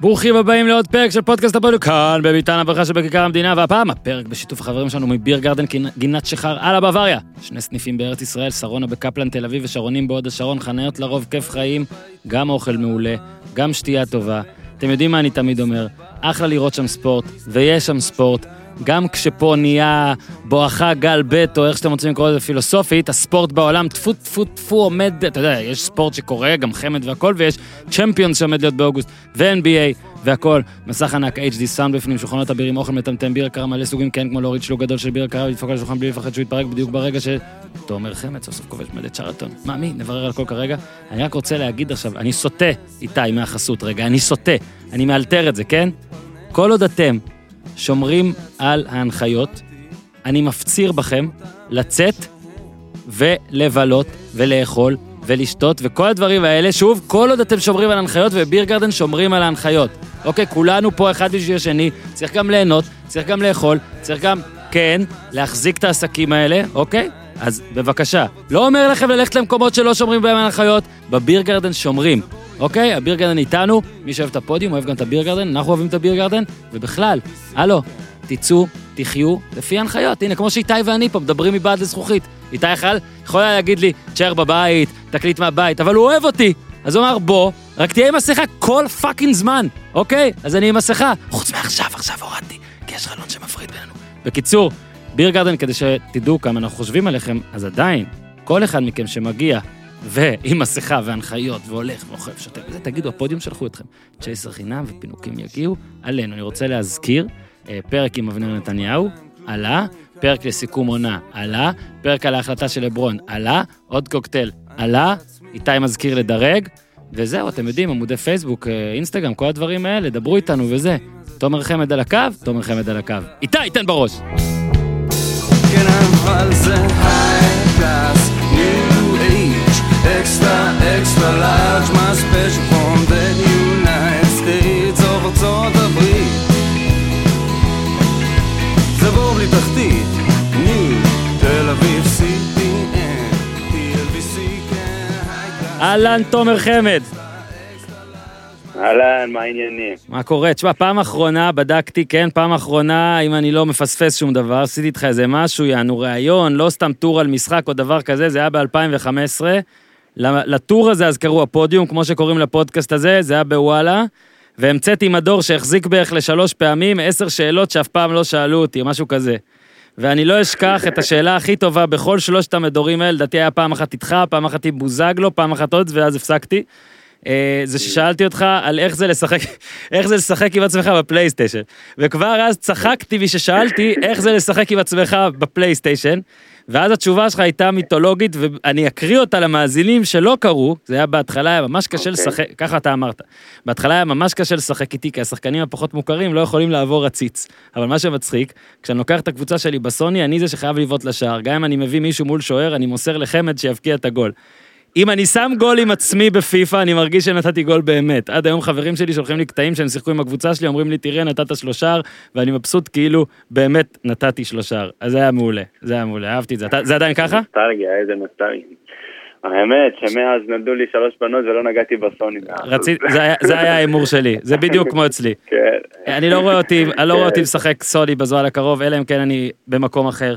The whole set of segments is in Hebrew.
ברוכים הבאים לעוד פרק של פודקאסט הפועל כאן בביתן הברכה שבכיכר המדינה, והפעם הפרק בשיתוף החברים שלנו מביר גרדן גינת שחר על הבוואריה. שני סניפים בארץ ישראל, שרונה בקפלן תל אביב ושרונים בהוד השרון, חניות לרוב כיף חיים, גם אוכל מעולה, גם שתייה טובה. אתם יודעים מה אני תמיד אומר, אחלה לראות שם ספורט, ויש שם ספורט. גם כשפה נהיה בואכה גל ב', או איך שאתם רוצים לקרוא לזה פילוסופית, הספורט בעולם טפו טפו טפו עומד, אתה יודע, יש ספורט שקורה, גם חמד והכל, ויש צ'מפיונס שעומד להיות באוגוסט, ו-NBA, והכל. מסך ענק HD סאונד בפנים, שולחנות אבירים, אוכל מטמטם, בירה קרה מלא סוגים, כן, כמו להוריד שלוק גדול של בירה קרה ולדפוק על השולחן בלי לפחד שהוא יתפרק בדיוק ברגע ש... תומר חמד סוף סוף כובש מדד צ'רלטון. מה, מי? נברר על כל כרגע. אני רק רוצה להגיד עכשיו, אני סוטה, איתי, מהחסות רגע, אני סוטה. אני מאלתר את זה, כן? כל עוד אתם שומרים על ההנחיות. אני מפציר בכם לצאת ולבלות ולאכול ולשתות וכל הדברים האלה, שוב, כל עוד אתם שומרים על ההנחיות וביר גרדן שומרים על ההנחיות. אוקיי, כולנו פה אחד בשביל השני, צריך גם ליהנות, צריך גם לאכול, צריך גם, כן, להחזיק את העסקים האלה, אוקיי? אז בבקשה, לא אומר לכם ללכת למקומות שלא שומרים בהם ההנחיות, בביר גרדן שומרים. אוקיי? הביר גרדן איתנו, מי שאוהב את הפודיום אוהב גם את הביר גרדן, אנחנו אוהבים את הביר גרדן, ובכלל, הלו, תצאו, תחיו, לפי ההנחיות. הנה, כמו שאיתי ואני פה מדברים מבעד לזכוכית. איתי יכל, יכול היה להגיד לי, תשאר בבית, תקליט מהבית, אבל הוא אוהב אותי. אז הוא אמר, בוא, רק תהיה עם מסכה כל fucking זמן, אוקיי? אז אני עם מסכה. חוץ מעכשיו, עכשיו הורדתי, כי יש חלון שמפריד בינינו. בקיצור, Beer Garden, כדי שתדעו כמה אנחנו חושבים עליכם, אז עדיין, כל אחד מכם שמגיע ועם מסכה והנחיות, והולך ואוכל ושותה וזה, תגידו, הפודיום שלחו אתכם. צ'ייסר חינם ופינוקים יגיעו עלינו. אני רוצה להזכיר, אה, פרק עם אבנר נתניהו, עלה, פרק לסיכום עונה, עלה, פרק על ההחלטה של לברון, עלה, עוד קוקטייל, עלה, איתי מזכיר לדרג, וזהו, אתם יודעים, עמודי פייסבוק, אה, אינסטגרם, כל הדברים האלה, דברו איתנו וזה. תומר חמד על הקו, תומר חמד על הקו. איתי, תן בראש. כן, היי קלאס, extra, large, my special from the United States of ארצות הברית. זה בור בלי תחתית, ניו, תל אביב, CPN, TLBC, כן, אהלן, תומר חמד. אהלן, מה העניינים? מה קורה? תשמע, פעם אחרונה בדקתי, כן, פעם אחרונה, אם אני לא מפספס שום דבר, עשיתי איתך איזה משהו, יענו ראיון, לא סתם טור על משחק או דבר כזה, זה היה ב-2015. לטור הזה אז קראו הפודיום, כמו שקוראים לפודקאסט הזה, זה היה בוואלה. והמצאתי מדור שהחזיק בערך לשלוש פעמים, עשר שאלות שאף פעם לא שאלו אותי, משהו כזה. ואני לא אשכח את השאלה הכי טובה בכל שלושת המדורים האלה, לדעתי היה פעם אחת איתך, פעם אחת עם בוזגלו, פעם אחת עוד, ואז הפסקתי. אה, זה ששאלתי אותך על איך זה לשחק, איך זה לשחק עם עצמך בפלייסטיישן. וכבר אז צחקתי מששאלתי איך זה לשחק עם עצמך בפלייסטיישן. ואז התשובה שלך הייתה מיתולוגית, ואני אקריא אותה למאזינים שלא קראו, זה היה בהתחלה היה ממש קשה okay. אוקיי. לשחק, ככה אתה אמרת. בהתחלה היה ממש קשה לשחק איתי, כי השחקנים הפחות מוכרים לא יכולים לעבור עציץ. אבל מה שמצחיק, כשאני לוקח את הקבוצה שלי בסוני, אני זה שחייב לבעוט לשער. גם אם אני מביא מישהו מול שוער, אני מוסר לחמד שיבקיע את הגול. אם אני שם גול עם עצמי בפיפא, אני מרגיש שנתתי גול באמת. עד היום חברים שלי שולחים לי קטעים שהם שיחקו עם הקבוצה שלי, אומרים לי, תראה, נתת שלושה, ואני מבסוט כאילו באמת נתתי שלושה. אז זה היה מעולה, זה היה מעולה, אהבתי את זה. זה עדיין ככה? נוסטלגיה, איזה נוסטלגיה. האמת שמאז נולדו לי שלוש בנות ולא נגעתי בסוני. זה היה ההימור שלי, זה בדיוק כמו אצלי. כן. לא אני לא רואה אותי משחק סוני בזמן הקרוב, אלא אם כן אני במקום אחר.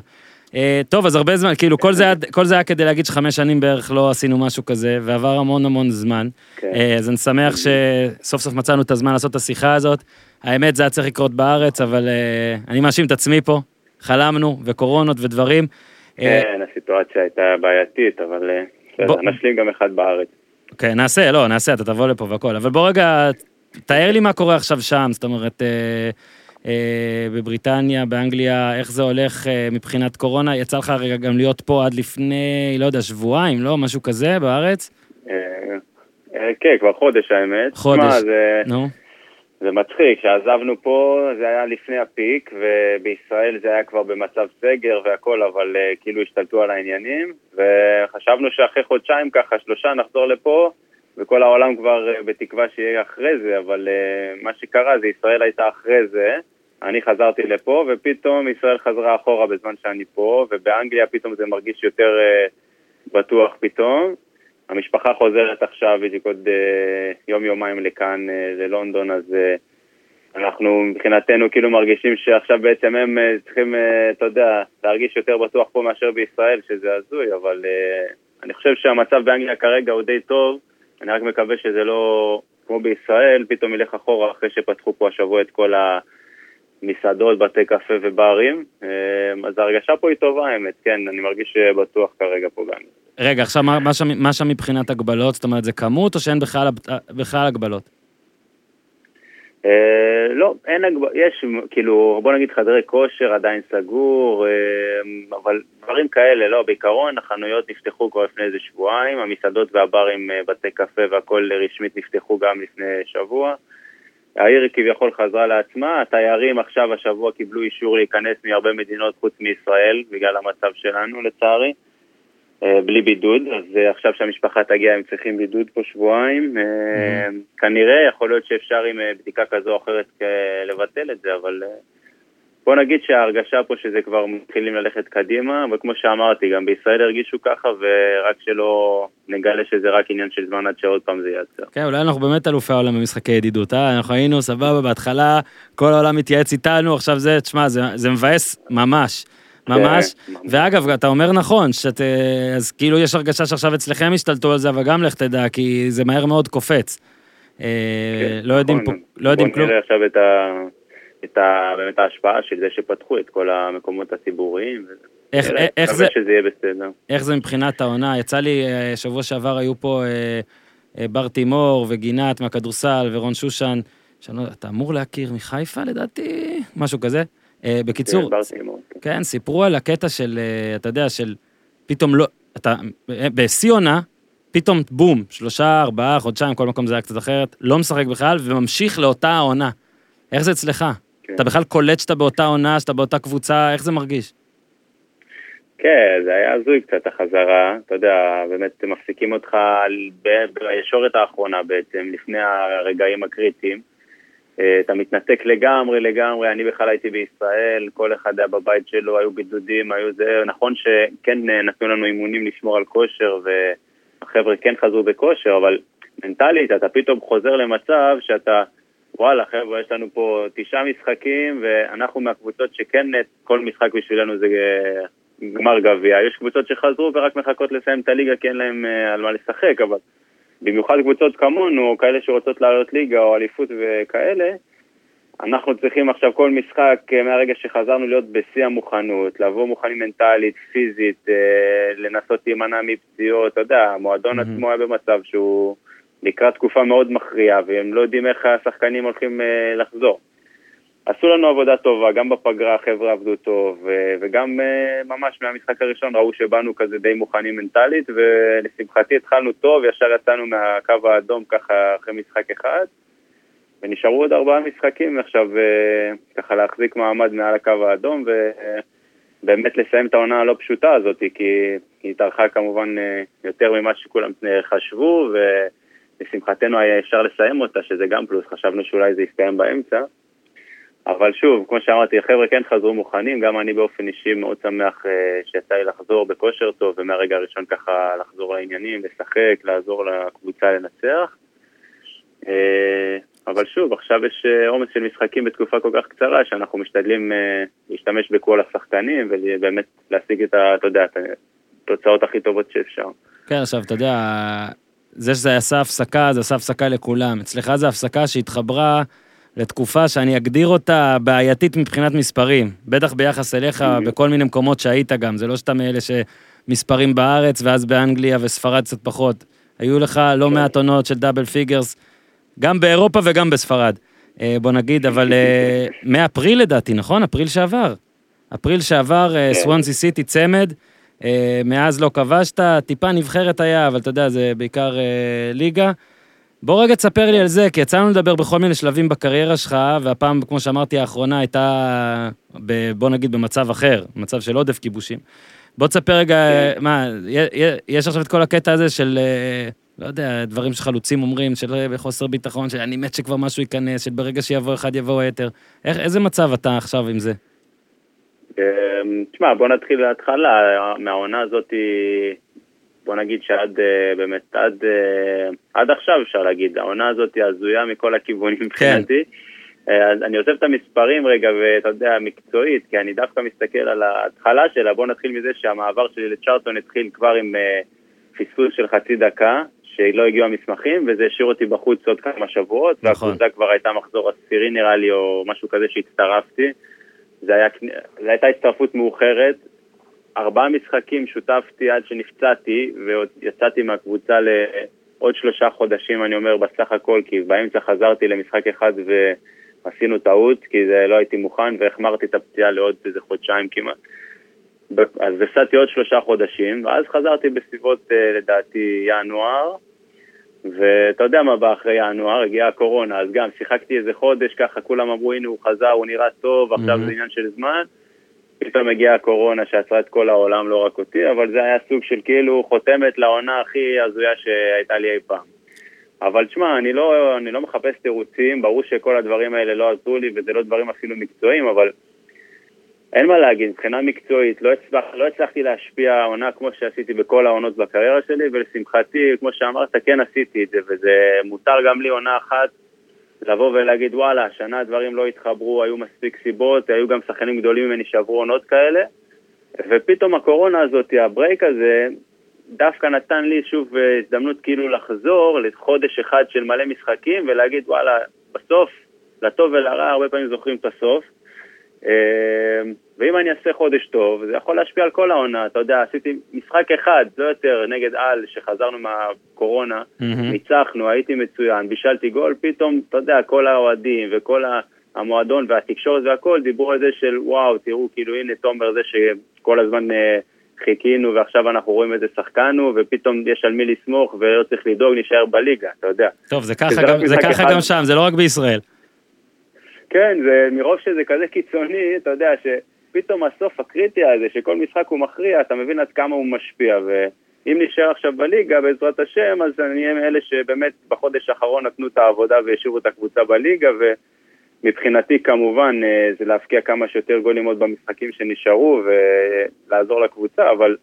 Uh, טוב, אז הרבה זמן, כאילו, כל זה, היה, כל זה היה כדי להגיד שחמש שנים בערך לא עשינו משהו כזה, ועבר המון המון זמן. כן. Uh, אז אני שמח שסוף סוף מצאנו את הזמן לעשות את השיחה הזאת. האמת, זה היה צריך לקרות בארץ, אבל uh, אני מאשים את עצמי פה. חלמנו, וקורונות ודברים. כן, הסיטואציה הייתה בעייתית, אבל בוא... נשלים גם אחד בארץ. כן, נעשה, לא, נעשה, אתה תבוא לפה והכל. אבל בוא רגע, תאר לי מה קורה עכשיו שם, זאת אומרת... אה, בבריטניה, באנגליה, איך זה הולך אה, מבחינת קורונה? יצא לך רגע גם להיות פה עד לפני, לא יודע, שבועיים, לא? משהו כזה בארץ? אה, כן, כבר חודש האמת. חודש, נו. זה מצחיק, כשעזבנו פה זה היה לפני הפיק, ובישראל זה היה כבר במצב סגר והכל, אבל uh, כאילו השתלטו על העניינים, וחשבנו שאחרי חודשיים ככה, שלושה, נחזור לפה, וכל העולם כבר uh, בתקווה שיהיה אחרי זה, אבל uh, מה שקרה זה ישראל הייתה אחרי זה, אני חזרתי לפה, ופתאום ישראל חזרה אחורה בזמן שאני פה, ובאנגליה פתאום זה מרגיש יותר uh, בטוח פתאום. המשפחה חוזרת עכשיו בדיוק עוד יום-יומיים לכאן, ללונדון, אז אנחנו מבחינתנו כאילו מרגישים שעכשיו בעצם הם צריכים, אתה יודע, להרגיש יותר בטוח פה מאשר בישראל, שזה הזוי, אבל אני חושב שהמצב באנגליה כרגע הוא די טוב, אני רק מקווה שזה לא כמו בישראל, פתאום ילך אחורה אחרי שפתחו פה השבוע את כל המסעדות, בתי קפה וברים. אמ, אז ההרגשה פה היא טובה, האמת, כן, אני מרגיש בטוח כרגע פה באנגליה. רגע, עכשיו מה שם, מה שם מבחינת הגבלות? זאת אומרת, זה כמות או שאין בכלל, בכלל הגבלות? אה, לא, אין הגבלות, יש, כאילו, בוא נגיד חדרי כושר עדיין סגור, אה, אבל דברים כאלה, לא, בעיקרון החנויות נפתחו כבר לפני איזה שבועיים, המסעדות והברים, אה, בתי קפה והכל רשמית נפתחו גם לפני שבוע. העיר כביכול חזרה לעצמה, התיירים עכשיו השבוע קיבלו אישור להיכנס מהרבה מדינות חוץ מישראל, בגלל המצב שלנו לצערי. אה, בלי בידוד, אז אה, עכשיו שהמשפחה תגיע הם צריכים בידוד פה שבועיים. Mm-hmm. כנראה, יכול להיות שאפשר עם בדיקה כזו או אחרת לבטל את זה, אבל בוא נגיד שההרגשה פה שזה כבר מתחילים ללכת קדימה, וכמו שאמרתי, גם בישראל הרגישו ככה, ורק שלא נגלה שזה רק עניין של זמן עד שעוד פעם זה ייעצר. כן, אולי אנחנו באמת אלופי העולם במשחקי ידידות, אה? אנחנו היינו סבבה בהתחלה, כל העולם מתייעץ איתנו, עכשיו זה, תשמע, זה, זה מבאס ממש. ממש. ואגב, אתה אומר נכון, שאת... אה, אז כאילו יש הרגשה שעכשיו אצלכם השתלטו על זה, אבל גם לך תדע, כי זה מהר מאוד קופץ. אה, כן, לא יודעים נכון. פה, לא יודעים כלום. בוא נראה עכשיו את ה... את ה, באמת ההשפעה של זה שפתחו את כל המקומות הציבוריים. איך, איך, איך זה, שזה יהיה בסדר. איך זה מבחינת העונה? יצא לי, אה, שבוע שעבר היו פה בר תימור וגינת מהכדורסל ורון שושן, שאני, אתה אמור להכיר מחיפה לדעתי, משהו כזה. Uh, בקיצור, כן, כן. כן, סיפרו על הקטע של, uh, אתה יודע, של פתאום לא, אתה, בשיא עונה, פתאום בום, שלושה, ארבעה, חודשיים, כל מקום זה היה קצת אחרת, לא משחק בכלל, וממשיך לאותה העונה. איך זה אצלך? כן. אתה בכלל קולט שאתה באותה עונה, שאתה באותה קבוצה, איך זה מרגיש? כן, זה היה הזוי קצת החזרה, אתה יודע, באמת מפסיקים אותך בישורת האחרונה בעצם, לפני הרגעים הקריטיים. אה, אתה מתנתק לגמרי לגמרי, אני בכלל הייתי בישראל, כל אחד היה בבית שלו, היו בידודים, היו זה, נכון שכן אה, נתנו לנו אימונים לשמור על כושר, והחבר'ה כן חזרו בכושר, אבל מנטלית אתה פתאום חוזר למצב שאתה, וואלה חבר'ה, יש לנו פה תשעה משחקים, ואנחנו מהקבוצות שכן כל משחק בשבילנו זה אה, גמר גביע. יש קבוצות שחזרו ורק מחכות לסיים את הליגה כי אין להם על מה לשחק, אבל... במיוחד קבוצות כמונו, כאלה שרוצות לעלות ליגה או אליפות וכאלה, אנחנו צריכים עכשיו כל משחק, אה, מהרגע שחזרנו להיות בשיא המוכנות, לבוא מוכנים מנטלית, פיזית, אה, לנסות להימנע מפציעות, אתה יודע, המועדון mm-hmm. עצמו היה במצב שהוא לקראת תקופה מאוד מכריעה, והם לא יודעים איך השחקנים הולכים אה, לחזור. עשו לנו עבודה טובה, גם בפגרה החבר'ה עבדו טוב, וגם ממש מהמשחק הראשון ראו שבאנו כזה די מוכנים מנטלית, ולשמחתי התחלנו טוב, ישר יצאנו מהקו האדום ככה אחרי משחק אחד, ונשארו עוד ארבעה משחקים עכשיו ככה להחזיק מעמד מעל הקו האדום, ובאמת לסיים את העונה הלא פשוטה הזאת, כי היא התארכה כמובן יותר ממה שכולם חשבו, ולשמחתנו היה אפשר לסיים אותה, שזה גם פלוס, חשבנו שאולי זה יסתיים באמצע. אבל שוב, כמו שאמרתי, החבר'ה כן חזרו מוכנים, גם אני באופן אישי מאוד שמח uh, שיצא לי לחזור בכושר טוב, ומהרגע הראשון ככה לחזור לעניינים, לשחק, לעזור לקבוצה לנצח. Uh, אבל שוב, עכשיו יש אה, עומס של משחקים בתקופה כל כך קצרה, שאנחנו משתדלים להשתמש בכל השחקנים, ובאמת להשיג את, ה, אתה יודע, את התוצאות הכי טובות שאפשר. כן, עכשיו, אתה יודע, זה שזה עשה הפסקה, זה עשה הפסקה לכולם. אצלך זה הפסקה שהתחברה... לתקופה שאני אגדיר אותה בעייתית מבחינת מספרים. בטח ביחס אליך, mm-hmm. בכל מיני מקומות שהיית גם. זה לא שאתה מאלה שמספרים בארץ ואז באנגליה וספרד קצת פחות. היו לך לא כן. מעט עונות של double figures, גם באירופה וגם בספרד. אה, בוא נגיד, אבל אה, מאפריל לדעתי, נכון? אפריל שעבר. אפריל שעבר, אה, כן. סוונסי סיטי צמד, מאז לא כבשת, טיפה נבחרת היה, אבל אתה יודע, זה בעיקר ליגה. בוא רגע תספר לי על זה, כי יצא לנו לדבר בכל מיני שלבים בקריירה שלך, והפעם, כמו שאמרתי, האחרונה הייתה, ב, בוא נגיד, במצב אחר, מצב של עודף כיבושים. בוא תספר רגע, כן. מה, יש עכשיו את כל הקטע הזה של, אה, לא יודע, דברים שחלוצים אומרים, של אה, חוסר ביטחון, שאני מת שכבר משהו ייכנס, שברגע שיבוא אחד יבוא היתר. איך, איזה מצב אתה עכשיו עם זה? אמ, תשמע, בוא נתחיל להתחלה, מהעונה הזאת בוא נגיד שעד אה, באמת, עד, אה, עד עכשיו אפשר להגיד, העונה הזאת היא הזויה מכל הכיוונים מבחינתי. כן. אז אני עוזב את המספרים רגע, ואתה יודע, מקצועית, כי אני דווקא מסתכל על ההתחלה שלה, בוא נתחיל מזה שהמעבר שלי לצ'ארטון התחיל כבר עם פספוס של חצי דקה, שלא הגיעו המסמכים, וזה השאיר אותי בחוץ עוד כמה שבועות, נכון. והקבוצה כבר הייתה מחזור עשירי נראה לי, או משהו כזה שהצטרפתי. זו הייתה הצטרפות מאוחרת, ארבעה משחקים שותפתי עד שנפצעתי, ויצאתי מהקבוצה לעוד שלושה חודשים, אני אומר, בסך הכל, כי באמצע חזרתי למשחק אחד ועשינו טעות, כי זה לא הייתי מוכן, והחמרתי את הפציעה לעוד איזה חודשיים כמעט. אז הפסדתי עוד שלושה חודשים, ואז חזרתי בסביבות, אה, לדעתי, ינואר, ואתה יודע מה בא אחרי ינואר, הגיעה הקורונה, אז גם שיחקתי איזה חודש ככה, כולם אמרו, הנה הוא חזר, הוא נראה טוב, עכשיו mm-hmm. זה עניין של זמן. פתאום הגיעה הקורונה שעצרה את כל העולם, לא רק אותי, אבל זה היה סוג של כאילו חותמת לעונה הכי הזויה שהייתה לי אי פעם. אבל תשמע, אני לא, אני לא מחפש תירוצים, ברור שכל הדברים האלה לא עזרו לי, וזה לא דברים אפילו מקצועיים, אבל אין מה להגיד, מבחינה מקצועית, לא, הצלח, לא הצלחתי להשפיע העונה כמו שעשיתי בכל העונות בקריירה שלי, ולשמחתי, כמו שאמרת, כן עשיתי את זה, וזה מותר גם לי עונה אחת לבוא ולהגיד, וואלה, השנה הדברים לא התחברו, היו מספיק סיבות, היו גם שחקנים גדולים ממני שעברו עונות כאלה, ופתאום הקורונה הזאת, הברייק הזה, דווקא נתן לי שוב הזדמנות כאילו לחזור לחודש אחד של מלא משחקים ולהגיד, וואלה, בסוף, לטוב ולרע, הרבה פעמים זוכרים את הסוף. אמ, ואם אני אעשה חודש טוב, זה יכול להשפיע על כל העונה. אתה יודע, עשיתי משחק אחד, לא יותר, נגד על, שחזרנו מהקורונה, mm-hmm. ניצחנו, הייתי מצוין, בישלתי גול, פתאום, אתה יודע, כל האוהדים וכל המועדון והתקשורת והכל דיברו על זה של וואו, תראו, כאילו, הנה תומר זה שכל הזמן אה, חיכינו ועכשיו אנחנו רואים איזה שחקן הוא, ופתאום יש על מי לסמוך ולא צריך לדאוג, נשאר בליגה, אתה יודע. טוב, זה ככה, גם, זה ככה גם שם, זה לא רק בישראל. כן, זה מרוב שזה כזה קיצוני, אתה יודע, שפתאום הסוף הקריטי הזה, שכל משחק הוא מכריע, אתה מבין עד כמה הוא משפיע. ואם נשאר עכשיו בליגה, בעזרת השם, אז אני אהיה מאלה שבאמת בחודש האחרון נתנו את העבודה והשאירו את הקבוצה בליגה, ומבחינתי כמובן אה, זה להפקיע כמה שיותר גולים עוד במשחקים שנשארו ולעזור לקבוצה, אבל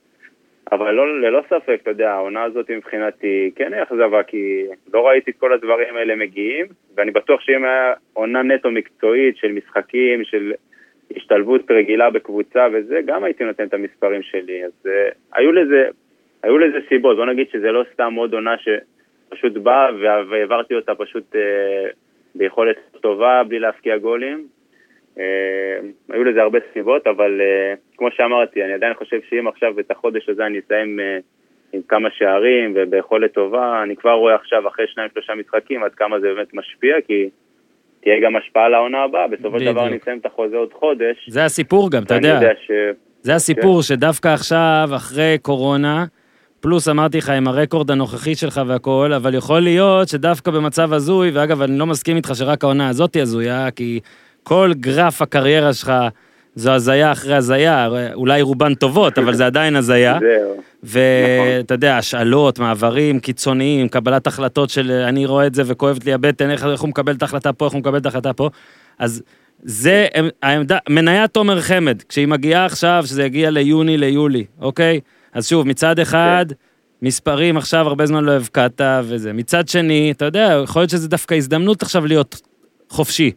אבל לא, ללא ספק, אתה יודע, העונה הזאת מבחינתי כן אכזבה, כי לא ראיתי את כל הדברים האלה מגיעים, ואני בטוח שאם היה עונה נטו מקצועית של משחקים, של השתלבות רגילה בקבוצה וזה, גם הייתי נותן את המספרים שלי. אז uh, היו לזה, היו לזה סיבות, בוא נגיד שזה לא סתם עוד עונה שפשוט באה והעברתי אותה פשוט uh, ביכולת טובה, בלי להפקיע גולים. אה, היו לזה הרבה סיבות, אבל אה, כמו שאמרתי, אני עדיין חושב שאם עכשיו את החודש הזה אני אסיים אה, עם כמה שערים וביכולת טובה, אני כבר רואה עכשיו אחרי שניים שלושה משחקים עד כמה זה באמת משפיע, כי תהיה גם השפעה לעונה הבאה, בסופו של דבר אני אסיים את החוזה עוד חודש. זה הסיפור גם, אתה יודע. ש... זה הסיפור כן. שדווקא עכשיו, אחרי קורונה, פלוס אמרתי לך עם הרקורד הנוכחי שלך והכל, אבל יכול להיות שדווקא במצב הזוי, ואגב, אני לא מסכים איתך שרק העונה הזאת היא הזויה, כי כל גרף הקריירה שלך זו הזיה אחרי הזיה, אולי רובן טובות, אבל זה עדיין הזיה. זהו. ואתה. יודע, השאלות, מעברים קיצוניים, קבלת החלטות של אני רואה את זה וכואבת לי הבטן, איך, איך הוא מקבל את ההחלטה פה, איך הוא מקבל את ההחלטה פה. אז זה העמדה, מניית תומר חמד, כשהיא מגיעה עכשיו, שזה יגיע ליוני, ליולי, אוקיי? אז שוב, מצד אחד, מספרים עכשיו הרבה זמן לא הבקעת וזה. מצד שני, אתה יודע, יכול להיות שזה דווקא הזדמנות עכשיו להיות חופשי.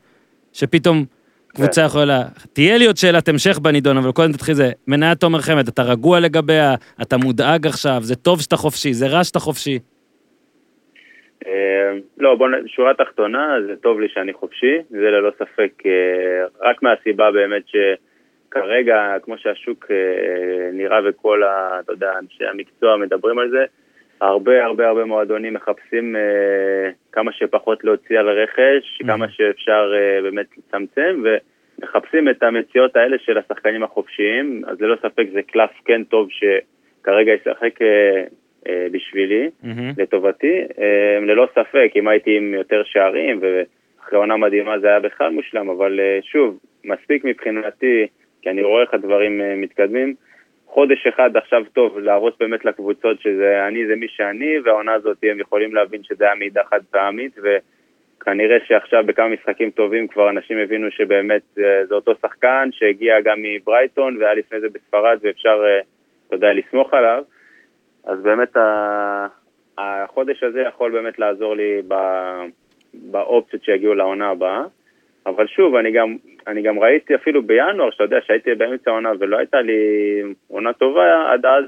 שפתאום קבוצה כן. יכולה... תהיה לי עוד שאלת המשך בנידון, אבל קודם תתחיל זה, מניית תומר חמד, אתה רגוע לגביה, אתה מודאג עכשיו, זה טוב שאתה חופשי, זה רע שאתה חופשי. אה, לא, בוא, שורה תחתונה, זה טוב לי שאני חופשי, זה ללא ספק, אה, רק מהסיבה באמת שכרגע, כמו שהשוק אה, נראה וכל, אתה יודע, אנשי המקצוע מדברים על זה, הרבה הרבה הרבה מועדונים מחפשים אה, כמה שפחות להוציא על רכש, mm-hmm. כמה שאפשר אה, באמת לצמצם, ומחפשים את המציאות האלה של השחקנים החופשיים, אז ללא ספק זה קלף כן טוב שכרגע ישחק אה, אה, בשבילי, mm-hmm. לטובתי. אה, ללא ספק, אם הייתי עם יותר שערים, ואחרי עונה מדהימה זה היה בכלל מושלם, אבל אה, שוב, מספיק מבחינתי, כי אני רואה איך הדברים אה, מתקדמים. חודש אחד עכשיו טוב להרוס באמת לקבוצות שזה אני זה מי שאני והעונה הזאת הם יכולים להבין שזה היה מידע חד פעמית וכנראה שעכשיו בכמה משחקים טובים כבר אנשים הבינו שבאמת אה, זה אותו שחקן שהגיע גם מברייטון והיה לפני זה בספרד ואפשר, אה, אתה יודע, לסמוך עליו אז באמת. החודש הזה יכול באמת לעזור לי. באופציות שיגיעו לעונה הבאה. אבל שוב, אני גם, אני גם ראיתי אפילו בינואר, שאתה יודע, שהייתי באמצע העונה ולא הייתה לי עונה טובה עד אז,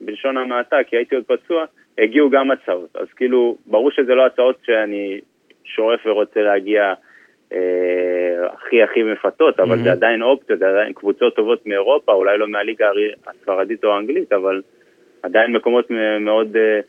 בלשון המעטה, כי הייתי עוד פצוע, הגיעו גם הצעות. אז כאילו, ברור שזה לא הצעות שאני שורף ורוצה להגיע אה, הכי הכי מפתות, אבל mm-hmm. זה עדיין אופציות, זה עדיין קבוצות טובות מאירופה, אולי לא מהליגה הספרדית או האנגלית, אבל עדיין מקומות מאוד... אה,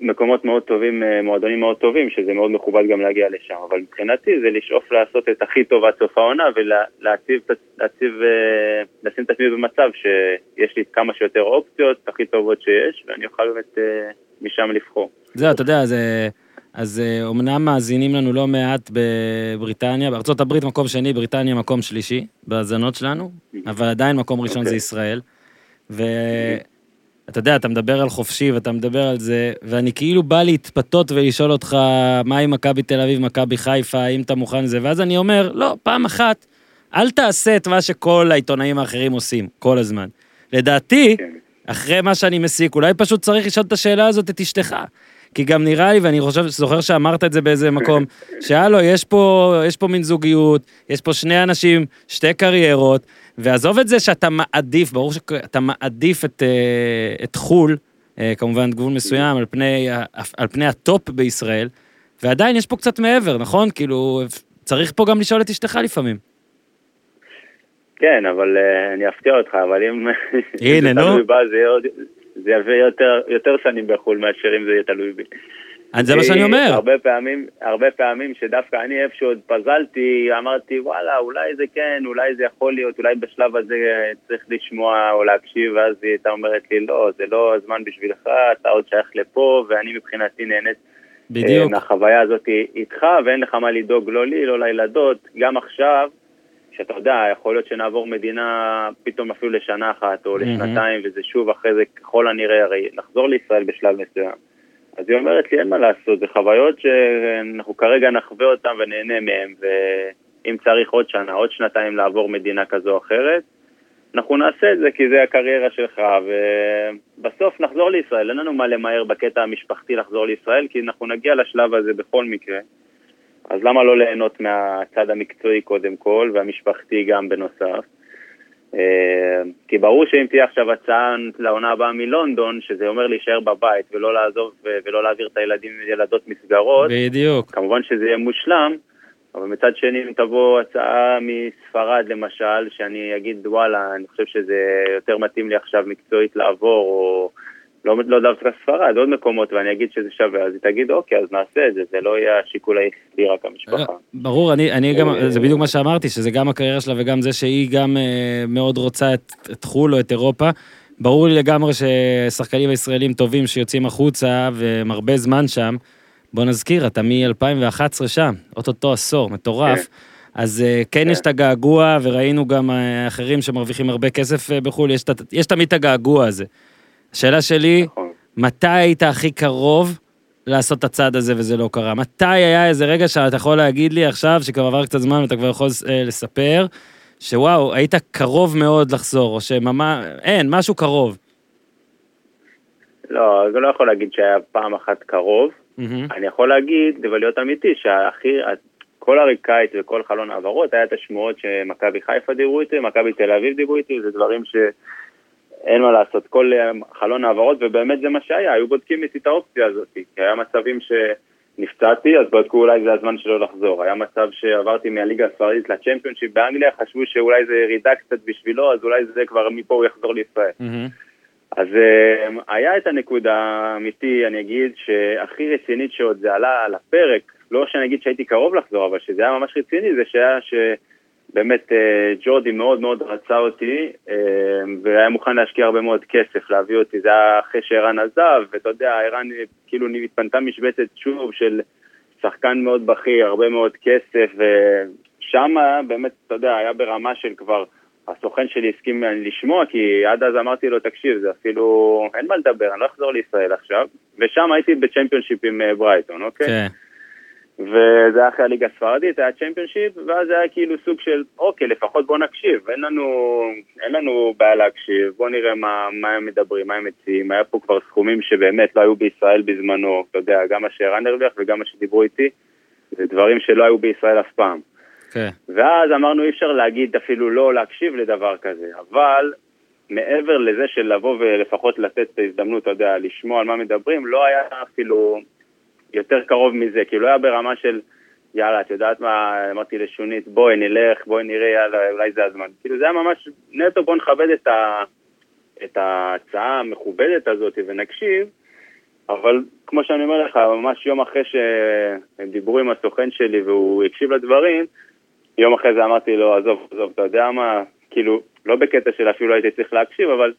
מקומות מאוד טובים, מועדונים מאוד טובים, שזה מאוד מכובד גם להגיע לשם, אבל מבחינתי זה לשאוף לעשות את הכי טוב עד סוף העונה ולהציב, להציב, אה, לשים את עצמי במצב שיש לי כמה שיותר אופציות, הכי טובות שיש, ואני אוכל באמת אה, משם לבחור. זהו, אתה יודע, זה... אז אומנם אה, מאזינים לנו לא מעט בבריטניה, בארצות הברית מקום שני, בריטניה מקום שלישי בהאזנות שלנו, אבל עדיין מקום ראשון okay. זה אוקיי. ישראל. ו... אתה יודע, אתה מדבר על חופשי ואתה מדבר על זה, ואני כאילו בא להתפתות ולשאול אותך, מה עם מכבי תל אביב, מכבי חיפה, האם אתה מוכן לזה, ואז אני אומר, לא, פעם אחת, אל תעשה את מה שכל העיתונאים האחרים עושים, כל הזמן. לדעתי, כן. אחרי מה שאני מסיק, אולי פשוט צריך לשאול את השאלה הזאת את אשתך. כי גם נראה לי, ואני חושב, זוכר שאמרת את זה באיזה מקום, שהלו, יש פה, יש פה מין זוגיות, יש פה שני אנשים, שתי קריירות, ועזוב את זה שאתה מעדיף, ברור שאתה מעדיף את, אה, את חו"ל, אה, כמובן גבול מסוים, על פני, על פני ה top בישראל, ועדיין יש פה קצת מעבר, נכון? כאילו, צריך פה גם לשאול את אשתך לפעמים. כן, אבל אה, אני אפתיע אותך, אבל אם... הנה, נו. זה יביא יותר, יותר שנים בחו"ל מאשר אם זה יהיה תלוי בי. זה מה שאני אומר. הרבה פעמים, הרבה פעמים שדווקא אני איפשהו עוד פזלתי, אמרתי וואלה, אולי זה כן, אולי זה יכול להיות, אולי בשלב הזה צריך לשמוע או להקשיב, ואז היא הייתה אומרת לי, לא, זה לא הזמן בשבילך, אתה עוד שייך לפה, ואני מבחינתי נהנית בדיוק. מהחוויה הזאת איתך, ואין לך מה לדאוג לא לי, לא לילדות, גם עכשיו. שאתה יודע, יכול להיות שנעבור מדינה פתאום אפילו לשנה אחת או לשנתיים, וזה שוב אחרי זה ככל הנראה, הרי נחזור לישראל בשלב מסוים. אז היא אומרת לי, אין מה לעשות, זה חוויות שאנחנו כרגע נחווה אותן ונהנה מהן, ואם צריך עוד שנה, עוד שנתיים לעבור מדינה כזו או אחרת, אנחנו נעשה את זה כי זה הקריירה שלך, ובסוף נחזור לישראל. אין לנו מה למהר בקטע המשפחתי לחזור לישראל, כי אנחנו נגיע לשלב הזה בכל מקרה. אז למה לא ליהנות מהצד המקצועי קודם כל, והמשפחתי גם בנוסף? אה, כי ברור שאם תהיה עכשיו הצעה לעונה הבאה מלונדון, שזה אומר להישאר בבית ולא לעזוב ולא להעביר את הילדים וילדות מסגרות, בדיוק. כמובן שזה יהיה מושלם, אבל מצד שני אם תבוא הצעה מספרד למשל, שאני אגיד וואלה, אני חושב שזה יותר מתאים לי עכשיו מקצועית לעבור, או לא, לא דווקא ספרד, עוד מקומות, ואני אגיד שזה שווה, אז היא תגיד, אוקיי, אז נעשה את זה, זה לא יהיה השיקול היחידי, רק המשפחה. לא, ברור, אני, אני גם, אה, זה בדיוק מה שאמרתי, שזה גם הקריירה שלה וגם זה שהיא גם אה, מאוד רוצה את, את חו"ל או את אירופה. ברור לי לגמרי ששחקנים הישראלים טובים שיוצאים החוצה והם הרבה זמן שם, בוא נזכיר, אתה מ-2011 שם, אוטוטו עשור, מטורף. כן. אז אה, כן, כן יש את הגעגוע, וראינו גם אחרים שמרוויחים הרבה כסף בחו"ל, יש, יש תמיד את הגעגוע הזה. השאלה שלי, נכון. מתי היית הכי קרוב לעשות את הצעד הזה וזה לא קרה? מתי היה איזה רגע שאתה יכול להגיד לי עכשיו, שכבר עבר קצת זמן ואתה כבר יכול אה, לספר, שוואו, היית קרוב מאוד לחזור, או שממש, אין, משהו קרוב. לא, אני לא יכול להגיד שהיה פעם אחת קרוב. Mm-hmm. אני יכול להגיד, ולהיות אמיתי, שהכי, כל הקיץ וכל חלון העברות, היה את השמועות שמכבי חיפה דיברו איתי, מכבי תל אביב דיברו איתי, זה דברים ש... אין מה לעשות, כל אה, חלון העברות, ובאמת זה מה שהיה, היו בודקים איתי את האופציה הזאת, כי היה מצבים שנפצעתי, אז בדקו אולי זה הזמן שלו לחזור. היה מצב שעברתי מהליגה הספרדית לצ'מפיונשיפ באנגליה, חשבו שאולי זה ירידה קצת בשבילו, אז אולי זה כבר מפה הוא יחזור לישראל. Mm-hmm. אז uh, היה את הנקודה האמיתי, אני אגיד, שהכי רצינית שעוד זה עלה על הפרק, לא שאני אגיד שהייתי קרוב לחזור, אבל שזה היה ממש רציני, זה שהיה ש... באמת אה, ג'ורדי מאוד מאוד רצה אותי אה, והיה מוכן להשקיע הרבה מאוד כסף להביא אותי, זה היה אחרי שערן עזב, ואתה יודע, ערן כאילו התפנתה משבצת שוב של שחקן מאוד בכיר, הרבה מאוד כסף, ושם באמת, אתה יודע, היה ברמה של כבר, הסוכן שלי הסכים לשמוע, כי עד אז אמרתי לו, תקשיב, זה אפילו, אין מה לדבר, אני לא אחזור לישראל עכשיו, ושם הייתי בצ'מפיונשיפ עם אה, ברייטון, אוקיי? כן. וזה היה אחרי הליגה הספרדית, היה צ'מפיונשיפ, ואז היה כאילו סוג של, אוקיי, לפחות בוא נקשיב, אין לנו, אין לנו בעיה להקשיב, בוא נראה מה, מה הם מדברים, מה הם מציעים, היה פה כבר סכומים שבאמת לא היו בישראל בזמנו, אתה יודע, גם מה שערן הרוויח וגם מה שדיברו איתי, זה דברים שלא היו בישראל אף פעם. כן. ואז אמרנו אי אפשר להגיד אפילו לא להקשיב לדבר כזה, אבל מעבר לזה של לבוא ולפחות לתת את ההזדמנות, אתה יודע, לשמוע על מה מדברים, לא היה אפילו יותר קרוב מזה, כאילו לא היה ברמה של, יאללה, את יודעת מה, אמרתי לשונית, בואי נלך, בואי נראה, יאללה, אולי זה הזמן. כאילו זה היה ממש נטו, בוא נכבד את, ה, את ההצעה המכובדת הזאת ונקשיב, אבל כמו שאני אומר לך, ממש יום אחרי שהם דיברו עם הסוכן שלי והוא הקשיב לדברים, יום אחרי זה אמרתי לו, עזוב, עזוב, אתה יודע מה, כאילו, לא בקטע של אפילו הייתי צריך להקשיב, אבל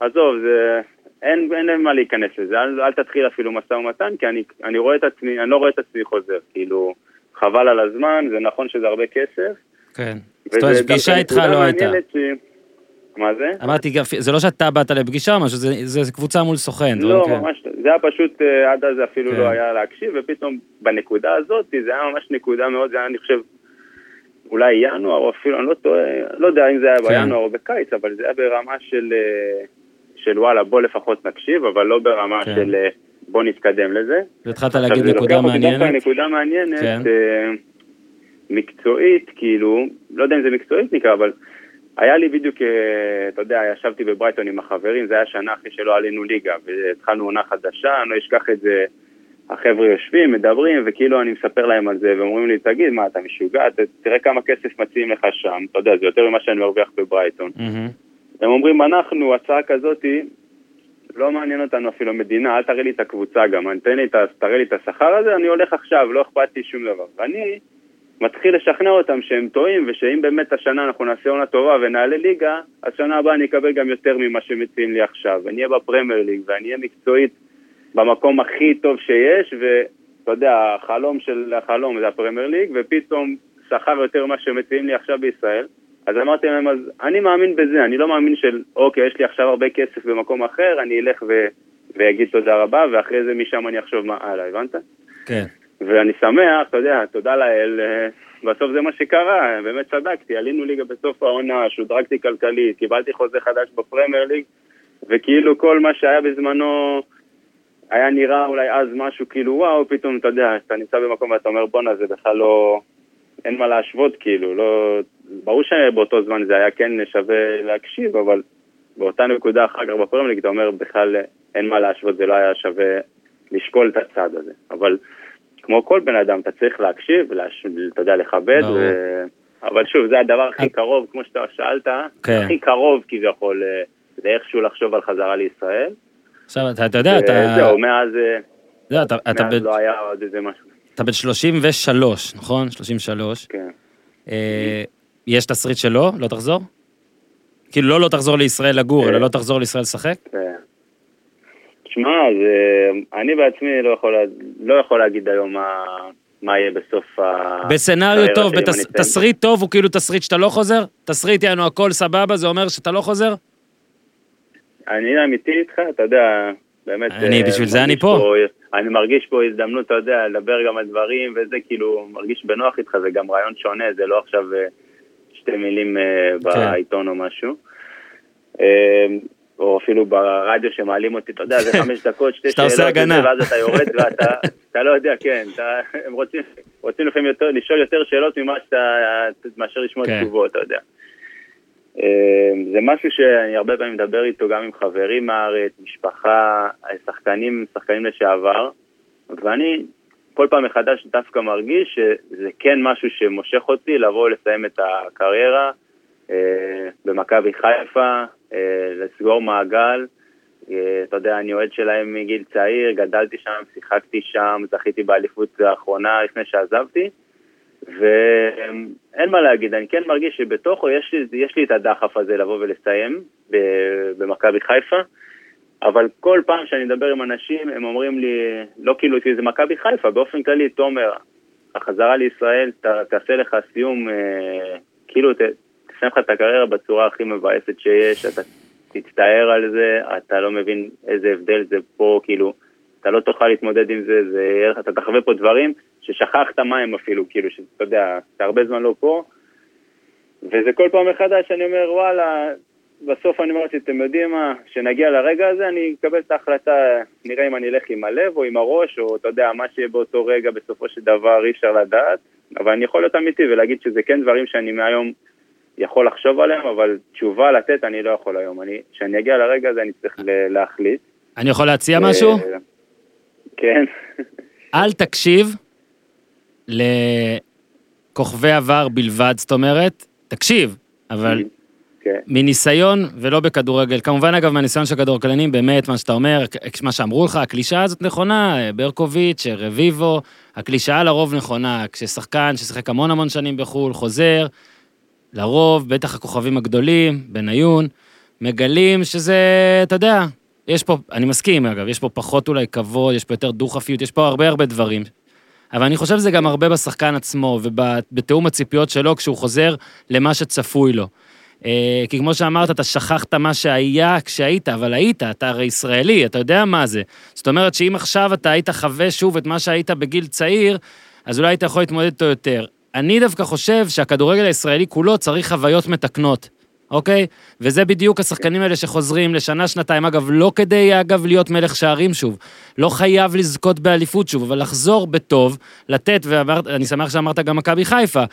עזוב, זה, אין, אין מה להיכנס לזה, אל, אל תתחיל אפילו משא ומתן, כי אני, אני רואה את עצמי, אני לא רואה את עצמי חוזר, כאילו, חבל על הזמן, זה נכון שזה הרבה כסף. כן. זאת אומרת, פגישה איתך לא הייתה. ש... מה זה? אמרתי, זה לא שאתה באת לפגישה או משהו, זה, זה, קבוצה מול סוכן. לא, כן. ממש, זה היה פשוט, אה, עד אז אפילו כן. לא היה להקשיב, ופתאום בנקודה הזאת, זה היה ממש נקודה מאוד, זה היה, אני חושב, אולי ינואר, או אפילו, אני לא טועה, לא יודע אם זה היה כן. בינואר או בקיץ, אבל זה היה ברמה של, אה, של וואלה, בוא לפחות נקשיב, אבל לא ברמה כן. של אה, בוא נתקדם לזה. והתחלת להגיד נקודה מעניינת. נקודה מעניינת, כן. אה, מקצועית, כאילו, לא יודע אם זה מקצועית נקרא, אבל היה לי בדיוק, אה, אתה יודע, ישבתי בברייטון עם החברים, זה היה שנה אחרי שלא עלינו ליגה, והתחלנו עונה חדשה, אני לא אשכח את זה, החבר'ה יושבים, מדברים, וכאילו אני מספר להם על זה, ואומרים לי, תגיד, מה, אתה משוגע? תראה כמה כסף מציעים לך שם, אתה יודע, זה יותר ממה שאני מרוויח בברייטון. מהמם. הם אומרים, אנחנו, הצעה כזאתי, לא מעניין אותנו אפילו מדינה, אל תראה לי את הקבוצה גם, אני- תן לי תראה לי את השכר הזה, אני הולך עכשיו, לא אכפת לי שום דבר. ואני מתחיל לשכנע אותם שהם טועים, ושאם באמת השנה אנחנו נעשה עונה טובה ונעלה ליגה, אז שנה הבאה אני אקבל גם יותר ממה שמציעים לי עכשיו. ואני אהיה בפרמייר ליג, ואני אהיה מקצועית במקום הכי טוב שיש, ואתה יודע, החלום של החלום זה הפרמייר ליג, ופתאום שכר יותר ממה שמציעים לי עכשיו בישראל. אז אמרתי להם, אז אני מאמין בזה, אני לא מאמין של, אוקיי, יש לי עכשיו הרבה כסף במקום אחר, אני אלך ו... ואגיד תודה רבה, ואחרי זה משם אני אחשוב מה הלאה, הבנת? כן. ואני שמח, אתה יודע, תודה לאל, אה, בסוף זה מה שקרה, באמת צדקתי, עלינו ליגה בסוף העונה, שודרגתי כלכלית, קיבלתי חוזה חדש בפרמייר ליג, וכאילו כל מה שהיה בזמנו היה נראה אולי אז משהו כאילו וואו, פתאום אתה יודע, אתה נמצא במקום ואתה אומר בואנה זה בכלל לא, אין מה להשוות כאילו, לא, ברור שבאותו זמן זה היה כן שווה להקשיב, אבל באותה נקודה אחר כך בפרמייר ליג אתה אומר בכלל אין מה להשוות, זה לא היה שווה לשקול את הצד הזה, אבל כמו כל בן אדם, אתה צריך להקשיב, להש... אתה יודע, לכבד. ו... אבל שוב, זה הדבר הכי את- קרוב, כמו שאתה שאלת, כן. הכי קרוב כביכול אה, לאיכשהו לחשוב על חזרה לישראל. עכשיו, אתה אתה יודע, אתה... זהו, מאז, אה, אתה יודע, אתה- אתה מאז בן- לא היה עוד איזה משהו. אתה בן 33, נכון? 33. כן. אה, יש תסריט שלא? לא תחזור? כאילו לא לא תחזור לישראל לגור, אה. אלא לא תחזור לישראל לשחק? כן. שמע, זה... אני בעצמי לא יכול, לא יכול להגיד היום מה, מה יהיה בסוף ה... בסצנריו טוב, שלי, אם בתס- אני אסיים. תסריט טוב הוא כאילו תסריט שאתה לא חוזר? תסריט יענו הכל סבבה, זה אומר שאתה לא חוזר? אני אמיתי איתך, אתה יודע, באמת... אני- אה, בשביל זה אני מרגיש פה. אני מרגיש פה הזדמנות, אתה יודע, לדבר גם על דברים, וזה כאילו, מרגיש בנוח איתך, זה גם רעיון שונה, זה לא עכשיו אה, שתי מילים אה, בעיתון או משהו. או אפילו ברדיו שמעלים אותי, אתה יודע, זה חמש דקות, שתי שאתה שאלות, עושה הגנה. ואז אתה יורד ואתה אתה לא יודע, כן, אתה, הם רוצים, רוצים לפעמים יותר, לשאול יותר שאלות ממה שאתה, מאשר לשמוע כן. תשובות, אתה יודע. אה, זה משהו שאני הרבה פעמים מדבר איתו גם עם חברים מהארץ, משפחה, שחקנים, שחקנים לשעבר, ואני כל פעם מחדש דווקא מרגיש שזה כן משהו שמושך אותי לבוא לסיים את הקריירה אה, במכבי חיפה, אה, לסגור מעגל. אה, אתה יודע, אני אוהד שלהם מגיל צעיר, גדלתי שם, שיחקתי שם, זכיתי באליפות האחרונה לפני שעזבתי. ואין מה להגיד, אני כן מרגיש שבתוכו יש לי, יש לי את הדחף הזה לבוא ולסיים במכבי חיפה, אבל כל פעם שאני מדבר עם אנשים, הם אומרים לי, לא כאילו כי זה מכבי חיפה, באופן כללי, תומר, החזרה לישראל ת, תעשה לך סיום, אה, כאילו ת, תסיים לך את הקריירה בצורה הכי מבאסת שיש, אתה תצטער על זה, אתה לא מבין איזה הבדל זה פה, כאילו, אתה לא תוכל להתמודד עם זה, זה אתה תחווה פה דברים ששכחת מה הם אפילו, כאילו, שאתה יודע, אתה הרבה זמן לא פה, וזה כל פעם מחדש, אני אומר, וואלה, בסוף אני אומר אתם יודעים מה, כשנגיע לרגע הזה אני אקבל את ההחלטה, נראה אם אני אלך עם הלב או עם הראש, או אתה יודע, מה שיהיה באותו רגע בסופו של דבר אי אפשר לדעת, אבל אני יכול להיות אמיתי ולהגיד שזה כן דברים שאני מהיום יכול לחשוב עליהם, אבל תשובה לתת אני לא יכול היום. כשאני אגיע לרגע הזה אני צריך להחליט. אני יכול להציע משהו? כן. אל תקשיב לכוכבי עבר בלבד, זאת אומרת, תקשיב, אבל כן. מניסיון ולא בכדורגל. כמובן, אגב, מהניסיון של כדורגלנים, באמת, מה שאתה אומר, מה שאמרו לך, הקלישאה הזאת נכונה, ברקוביץ', רביבו, הקלישאה לרוב נכונה. כששחקן ששיחק המון המון שנים בחו"ל, חוזר, לרוב, בטח הכוכבים הגדולים, בניון, מגלים שזה, אתה יודע, יש פה, אני מסכים אגב, יש פה פחות אולי כבוד, יש פה יותר דו-חפיות, יש פה הרבה הרבה דברים. אבל אני חושב שזה גם הרבה בשחקן עצמו, ובתיאום הציפיות שלו כשהוא חוזר למה שצפוי לו. אה, כי כמו שאמרת, אתה שכחת מה שהיה כשהיית, אבל היית, אתה הרי ישראלי, אתה יודע מה זה. זאת אומרת שאם עכשיו אתה היית חווה שוב את מה שהיית בגיל צעיר, אז אולי היית יכול להתמודד איתו יותר. אני דווקא חושב שהכדורגל הישראלי כולו צריך חוויות מתקנות. אוקיי? וזה בדיוק השחקנים האלה שחוזרים לשנה, שנתיים. אגב, לא כדי, אגב, להיות מלך שערים שוב. לא חייב לזכות באליפות שוב, אבל לחזור בטוב, לתת, ואני שמח שאמרת גם מכבי חיפה.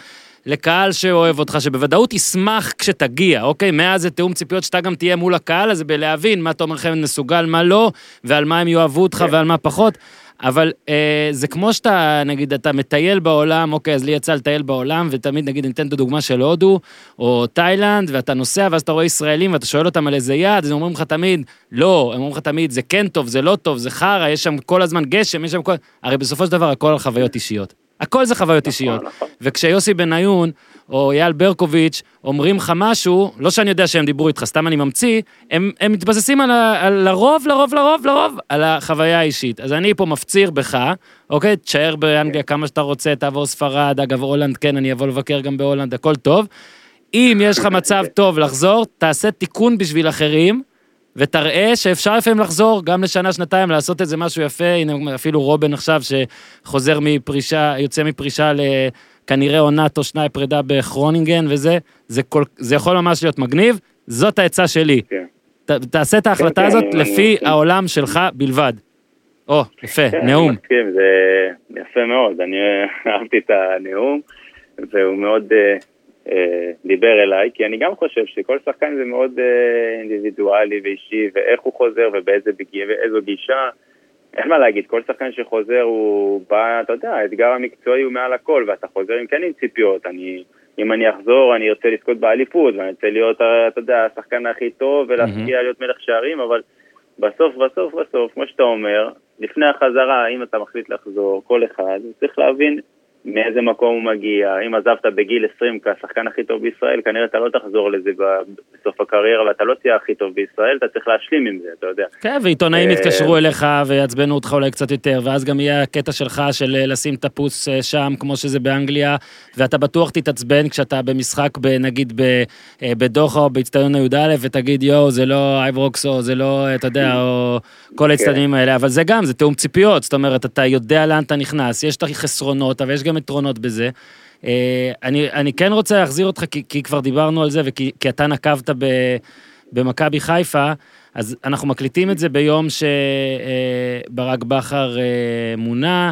לקהל שאוהב אותך, שבוודאות ישמח כשתגיע, אוקיי? מאז זה תיאום ציפיות שאתה גם תהיה מול הקהל הזה בלהבין מה תומר חמד מסוגל, מה לא, ועל מה הם יאהבו אותך כן. ועל מה פחות. אבל אה, זה כמו שאתה, נגיד, אתה מטייל בעולם, אוקיי, אז לי יצא לטייל בעולם, ותמיד, נגיד, ניתן את הדוגמה של הודו, או תאילנד, ואתה נוסע, ואז אתה רואה ישראלים, ואתה שואל אותם על איזה יעד, אז הם אומרים לך תמיד, לא, הם אומרים לך תמיד, זה כן טוב, זה לא טוב, זה חרא, יש שם כל הזמן גשם, יש שם כל... הרי בסופו של דבר הכל על חוויות אישיות. הכל זה חוויות נכון, אישיות. נכון. וכשיוסי בניון, או אייל ברקוביץ', אומרים לך משהו, לא שאני יודע שהם דיברו איתך, סתם אני ממציא, הם, הם מתבססים על, ה, על לרוב, לרוב, לרוב, לרוב, על החוויה האישית. אז אני פה מפציר בך, אוקיי? תשאר באנגליה כמה שאתה רוצה, תעבור ספרד, אגב, הולנד, כן, אני אבוא לבקר גם בהולנד, הכל טוב. אם יש לך מצב טוב לחזור, תעשה תיקון בשביל אחרים. ותראה שאפשר לפעמים לחזור גם לשנה, שנתיים, לעשות איזה משהו יפה, הנה אפילו רובן עכשיו שחוזר מפרישה, יוצא מפרישה לכנראה עונת או שניים פרידה בכרונינגן וזה, זה, כל, זה יכול ממש להיות מגניב, זאת העצה שלי. כן. ת, תעשה את ההחלטה כן, הזאת כן, לפי אני... העולם שלך בלבד. או, יפה, כן, נאום. אני מסכים, זה יפה מאוד, אני אהבתי את הנאום, והוא מאוד... Uh... אה, דיבר אליי, כי אני גם חושב שכל שחקן זה מאוד אה, אינדיבידואלי ואישי, ואיך הוא חוזר ובאיזו גישה. אין מה להגיד, כל שחקן שחוזר הוא בא, אתה יודע, האתגר המקצועי הוא מעל הכל, ואתה חוזר עם כן עם ציפיות. אני, אם אני אחזור, אני ארצה לזכות באליפות, ואני ארצה להיות, אתה יודע, השחקן הכי טוב ולהפקיע להיות מלך שערים, אבל בסוף, בסוף, בסוף, כמו שאתה אומר, לפני החזרה, אם אתה מחליט לחזור, כל אחד, צריך להבין מאיזה מקום הוא מגיע, אם עזבת בגיל 20 כשחקן הכי טוב בישראל, כנראה אתה לא תחזור לזה בסוף הקריירה ואתה לא תהיה הכי טוב בישראל, אתה צריך להשלים עם זה, אתה יודע. כן, ועיתונאים אה, יתקשרו אליך ויעצבנו אותך אולי קצת יותר, ואז גם יהיה הקטע שלך של אה, לשים את הפוס אה, שם, כמו שזה באנגליה, ואתה בטוח תתעצבן כשאתה במשחק, נגיד בדוחה או באצטדיון י"א, ותגיד יואו, זה לא אייברוקסו, זה לא, אתה יודע, או כל כן. האלה, אבל זה גם, זה תיאום ציפיות, זאת אומרת, אתה יודע לאן אתה נכנס, יש את החסרונות, אבל יש גם יתרונות בזה. אה, אני, אני כן רוצה להחזיר אותך, כי, כי כבר דיברנו על זה, וכי אתה נקבת במכבי חיפה, אז אנחנו מקליטים את זה ביום שברק אה, בכר אה, מונה,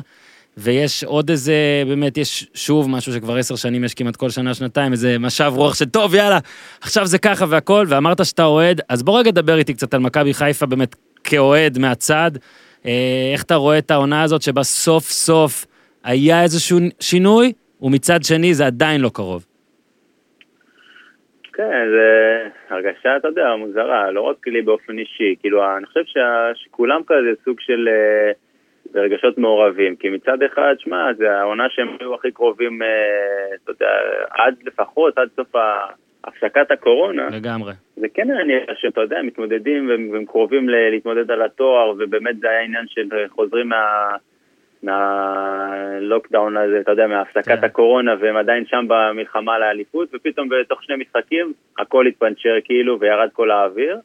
ויש עוד איזה, באמת, יש שוב משהו שכבר עשר שנים יש כמעט כל שנה, שנתיים, איזה משב רוח של טוב, יאללה, עכשיו זה ככה והכל, ואמרת שאתה אוהד, אז בוא רגע דבר איתי קצת על מכבי חיפה באמת כאוהד מהצד. איך אתה רואה את העונה הזאת שבה סוף סוף היה איזשהו שינוי, ומצד שני זה עדיין לא קרוב. כן, זה הרגשה, אתה יודע, מוזרה, לא רק לי באופן אישי, כאילו, אני חושב שכולם כזה סוג של אה, רגשות מעורבים, כי מצד אחד, שמע, זה העונה שהם היו הכי קרובים, אה, אתה יודע, עד לפחות, עד סוף הפסקת הקורונה. לגמרי. זה כן נראה שאתה יודע, מתמודדים והם קרובים להתמודד על התואר, ובאמת זה היה עניין של חוזרים מה... מהלוקדאון הזה, אתה יודע, מהפסקת כן. הקורונה, והם עדיין שם במלחמה לאליפות, ופתאום בתוך שני משחקים הכל התפנצ'ר כאילו וירד כל האוויר.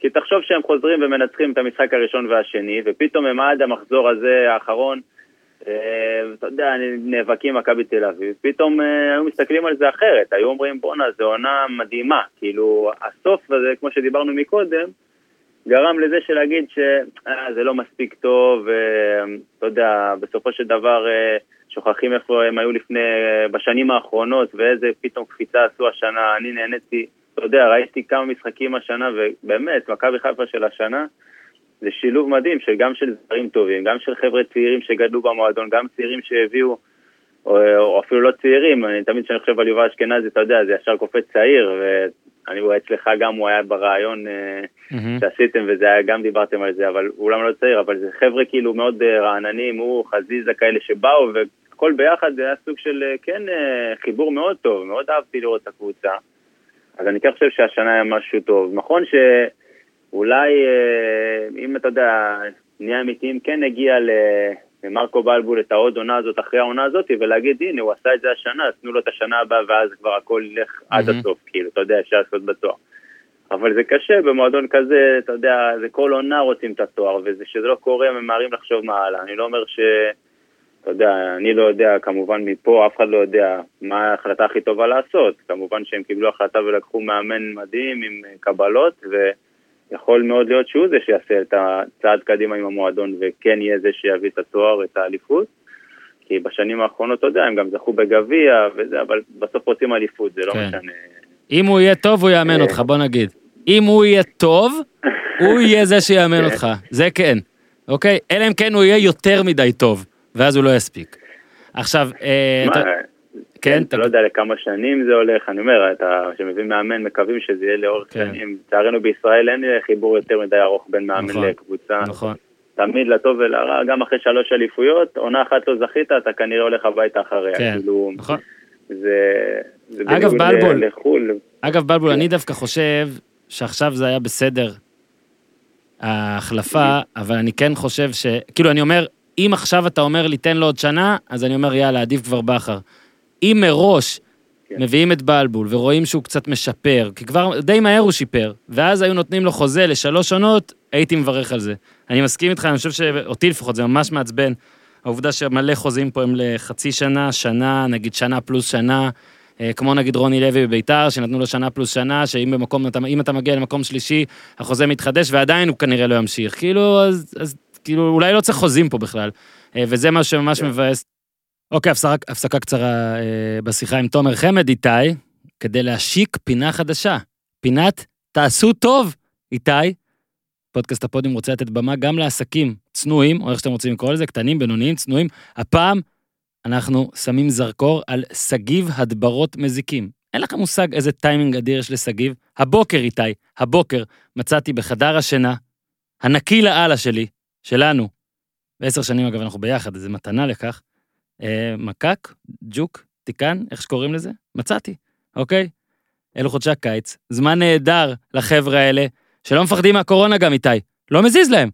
כי תחשוב שהם חוזרים ומנצחים את המשחק הראשון והשני, ופתאום הם עד המחזור הזה האחרון אה, אתה יודע, נאבקים מכבי תל אביב, פתאום אה, היו מסתכלים על זה אחרת, היו אומרים בואנה, זו עונה מדהימה, כאילו הסוף הזה, כמו שדיברנו מקודם, גרם לזה שלהגיד שזה לא מספיק טוב, ואתה יודע, בסופו של דבר שוכחים איפה הם היו לפני, בשנים האחרונות, ואיזה פתאום קפיצה עשו השנה, אני נהניתי, אתה יודע, ראיתי כמה משחקים השנה, ובאמת, מכבי חיפה של השנה, זה שילוב מדהים, גם של זרים טובים, גם של חבר'ה צעירים שגדלו במועדון, גם צעירים שהביאו, או, או אפילו לא צעירים, אני תמיד כשאני חושב על יובל אשכנזי, אתה יודע, זה ישר קופץ צעיר, ואני רואה אצלך גם הוא היה ברעיון mm-hmm. שעשיתם, וזה היה, גם דיברתם על זה, אבל הוא לא צעיר, אבל זה חבר'ה כאילו מאוד אה, רעננים, הוא, חזיזה כאלה שבאו, והכל ביחד זה היה סוג של, אה, כן, חיבור מאוד טוב, מאוד אהבתי לראות את הקבוצה. אז אני כן חושב שהשנה היה משהו טוב. נכון ש... אולי, אה, אם אתה יודע, נהיה אמיתיים, כן נגיע למרקו בלבול את העוד עונה הזאת אחרי העונה הזאת, ולהגיד, הנה, הוא עשה את זה השנה, תנו לו את השנה הבאה, ואז כבר הכל ילך עד הסוף, כאילו, אתה יודע, אפשר לעשות בתואר. אבל זה קשה במועדון כזה, אתה יודע, זה כל עונה רוצים את התואר, וכשזה לא קורה, ממהרים לחשוב מה הלאה. אני לא אומר ש... אתה יודע, אני לא יודע, כמובן מפה אף אחד לא יודע מה ההחלטה הכי טובה לעשות. כמובן שהם קיבלו החלטה ולקחו מאמן מדהים עם קבלות, ו... יכול מאוד להיות שהוא זה שיעשה את הצעד קדימה עם המועדון וכן יהיה זה שיביא את התואר, את האליפות. כי בשנים האחרונות, אתה יודע, הם גם זכו בגביע וזה, אבל בסוף רוצים אליפות, זה לא כן. משנה. אם הוא יהיה טוב, הוא יאמן אותך, בוא נגיד. אם הוא יהיה טוב, הוא יהיה זה שיאמן אותך, זה כן. אוקיי? אלא אם כן הוא יהיה יותר מדי טוב, ואז הוא לא יספיק. עכשיו, אה, כן, כן, אתה לא יודע לכמה שנים זה הולך, אני אומר, אתה, כשמביא מאמן, מקווים שזה יהיה לאורך כן. שנים. לצערנו בישראל אין חיבור יותר מדי ארוך בין מאמן נכון, לקבוצה. נכון. תמיד לטוב ולרע, גם אחרי שלוש אליפויות, עונה אחת לא זכית, אתה כנראה הולך הביתה אחריה. כן, כאילו, נכון. זה, זה אגב, בלבול, לחול. אגב, בלבול, אני דווקא חושב שעכשיו זה היה בסדר, ההחלפה, אבל אני כן חושב ש... כאילו, אני אומר, אם עכשיו אתה אומר לי, תן לו עוד שנה, אז אני אומר, יאללה, עדיף כבר בכר. אם מראש כן. מביאים את בלבול ורואים שהוא קצת משפר, כי כבר די מהר הוא שיפר, ואז היו נותנים לו חוזה לשלוש עונות, הייתי מברך על זה. אני מסכים איתך, אני חושב שאותי לפחות זה ממש מעצבן. העובדה שמלא חוזים פה הם לחצי שנה, שנה, נגיד שנה פלוס שנה, אה, כמו נגיד רוני לוי בביתר, שנתנו לו שנה פלוס שנה, שאם במקום, אם אתה מגיע למקום שלישי, החוזה מתחדש ועדיין הוא כנראה לא ימשיך. כאילו, אז, אז כאילו, אולי לא צריך חוזים פה בכלל. אה, וזה מה שממש כן. מבאס. אוקיי, הפסקה, הפסקה קצרה אה, בשיחה עם תומר חמד, איתי, כדי להשיק פינה חדשה. פינת תעשו טוב, איתי. פודקאסט הפודיום רוצה לתת במה גם לעסקים צנועים, או איך שאתם רוצים לקרוא לזה, קטנים, בינוניים, צנועים. הפעם אנחנו שמים זרקור על סגיב הדברות מזיקים. אין לכם מושג איזה טיימינג אדיר יש לסגיב. הבוקר, איתי, הבוקר, מצאתי בחדר השינה, הנקי לאללה שלי, שלנו, ועשר שנים אגב אנחנו ביחד, איזה מתנה לכך, אה, מקק, ג'וק, תיקן, איך שקוראים לזה? מצאתי, אוקיי? אלו חודשי הקיץ, זמן נהדר לחבר'ה האלה, שלא מפחדים מהקורונה גם, איתי. לא מזיז להם.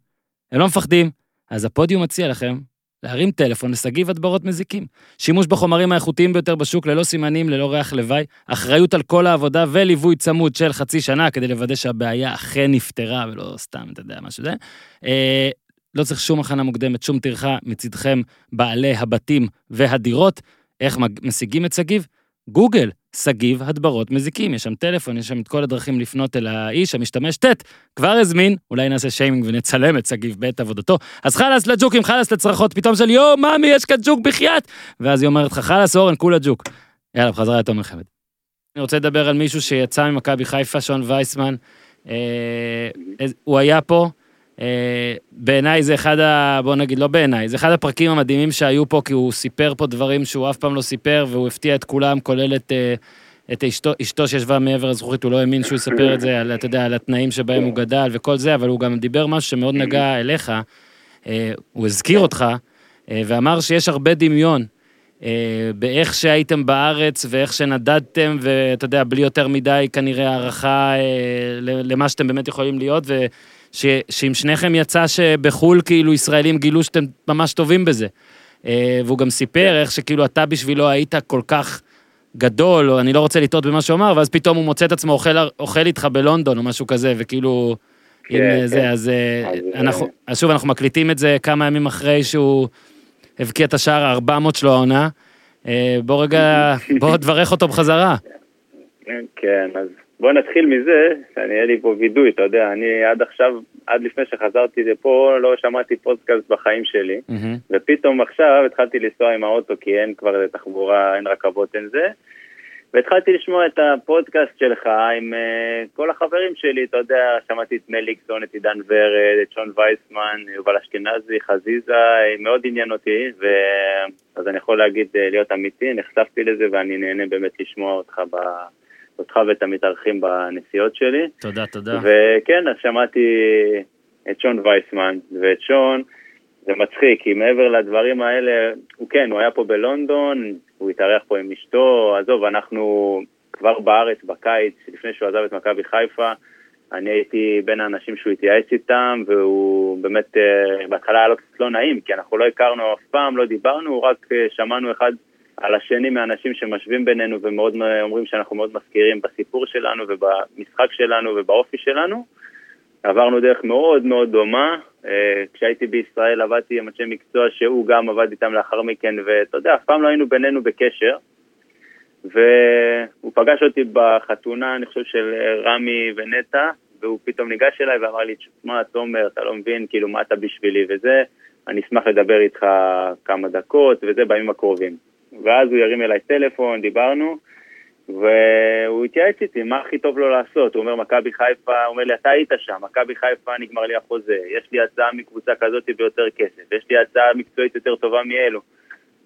הם לא מפחדים. אז הפודיום מציע לכם להרים טלפון לסגיב הדברות מזיקים. שימוש בחומרים האיכותיים ביותר בשוק ללא סימנים, ללא ריח לוואי, אחריות על כל העבודה וליווי צמוד של חצי שנה כדי לוודא שהבעיה אכן נפתרה ולא סתם, אתה יודע, משהו זה. לא צריך שום הכנה מוקדמת, שום טרחה מצדכם, בעלי הבתים והדירות. איך משיגים את סגיב? גוגל, סגיב הדברות מזיקים, יש שם טלפון, יש שם את כל הדרכים לפנות אל האיש, המשתמש ט', כבר הזמין, אולי נעשה שיימינג ונצלם את סגיב בעת עבודתו. אז חלאס לג'וקים, חלאס לצרחות, פתאום של יואו, מאמי, יש כאן ג'וק בחייאת. ואז היא אומרת לך, חלאס אורן, כולה ג'וק. יאללה, בחזרה לתומר חמד. אני רוצה לדבר על מישהו שיצא ממכבי חיפה, שון וייסמן. אה, הוא היה פה, בעיניי זה אחד ה... בוא נגיד, לא בעיניי, זה אחד הפרקים המדהימים שהיו פה, כי הוא סיפר פה דברים שהוא אף פעם לא סיפר, והוא הפתיע את כולם, כולל את, אה, את אשתו, אשתו שישבה מעבר לזכוכית, הוא לא האמין שהוא יספר את זה, על, אתה יודע, על התנאים שבהם הוא גדל וכל זה, אבל הוא גם דיבר משהו שמאוד נגע אליך, אה, הוא הזכיר אותך, ואמר שיש הרבה דמיון. באיך שהייתם בארץ ואיך שנדדתם, ואתה יודע, בלי יותר מדי כנראה הערכה למה שאתם באמת יכולים להיות, ו... ש, שעם שניכם יצא שבחו"ל כאילו ישראלים גילו שאתם ממש טובים בזה. אה, והוא גם סיפר איך שכאילו אתה בשבילו היית כל כך גדול, או אני לא רוצה לטעות במה שהוא אמר, ואז פתאום הוא מוצא את עצמו אוכל, אוכל איתך בלונדון או משהו כזה, וכאילו... כן, עם כן. זה, אז, אה, אז אנחנו, אז שוב, אנחנו מקליטים את זה כמה ימים אחרי שהוא הבקיע את השער ה-400 שלו העונה. אה, בוא רגע, בוא תברך אותו בחזרה. כן, אז בוא נתחיל מזה, שאני אהיה לי פה וידוי, אתה יודע, אני עד עכשיו, עד לפני שחזרתי לפה, לא שמעתי פודקאסט בחיים שלי, ופתאום עכשיו התחלתי לנסוע עם האוטו, כי אין כבר תחבורה, אין רכבות, אין זה. והתחלתי לשמוע את הפודקאסט שלך עם uh, כל החברים שלי, אתה יודע, שמעתי את מליקסון, את עידן ורד, את שון וייסמן, יובל אשכנזי, חזיזה, מאוד עניין אותי, ו... אז אני יכול להגיד, uh, להיות אמיתי, נחשפתי לזה ואני נהנה באמת לשמוע אותך, ב... אותך ואת המתארחים בנסיעות שלי. תודה, תודה. וכן, אז שמעתי את שון וייסמן, ואת שון, זה מצחיק, כי מעבר לדברים האלה, הוא כן, הוא היה פה בלונדון, הוא התארח פה עם אשתו, עזוב, אנחנו כבר בארץ בקיץ, לפני שהוא עזב את מכבי חיפה, אני הייתי בין האנשים שהוא התייעץ איתם, והוא באמת, uh, בהתחלה היה לו קצת לא נעים, כי אנחנו לא הכרנו אף פעם, לא דיברנו, רק uh, שמענו אחד על השני מאנשים שמשווים בינינו ומאוד אומרים שאנחנו מאוד מזכירים בסיפור שלנו ובמשחק שלנו ובאופי שלנו. עברנו דרך מאוד מאוד דומה. אה, כשהייתי בישראל עבדתי עם אנשי מקצוע שהוא גם עבד איתם לאחר מכן, ואתה יודע, אף פעם לא היינו בינינו בקשר. והוא פגש אותי בחתונה, אני חושב, של רמי ונטע, והוא פתאום ניגש אליי ואמר לי, תשמע, תומר, אתה לא מבין, כאילו, מה אתה בשבילי וזה, אני אשמח לדבר איתך כמה דקות, וזה בימים הקרובים. ואז הוא ירים אליי טלפון, דיברנו, והוא התייעץ איתי מה הכי טוב לו לעשות. הוא אומר, מכבי חיפה, הוא אומר לי, אתה היית שם, מכבי חיפה נגמר לי החוזה, יש לי הצעה מקבוצה כזאת ביותר כסף, יש לי הצעה מקצועית יותר טובה מאלו.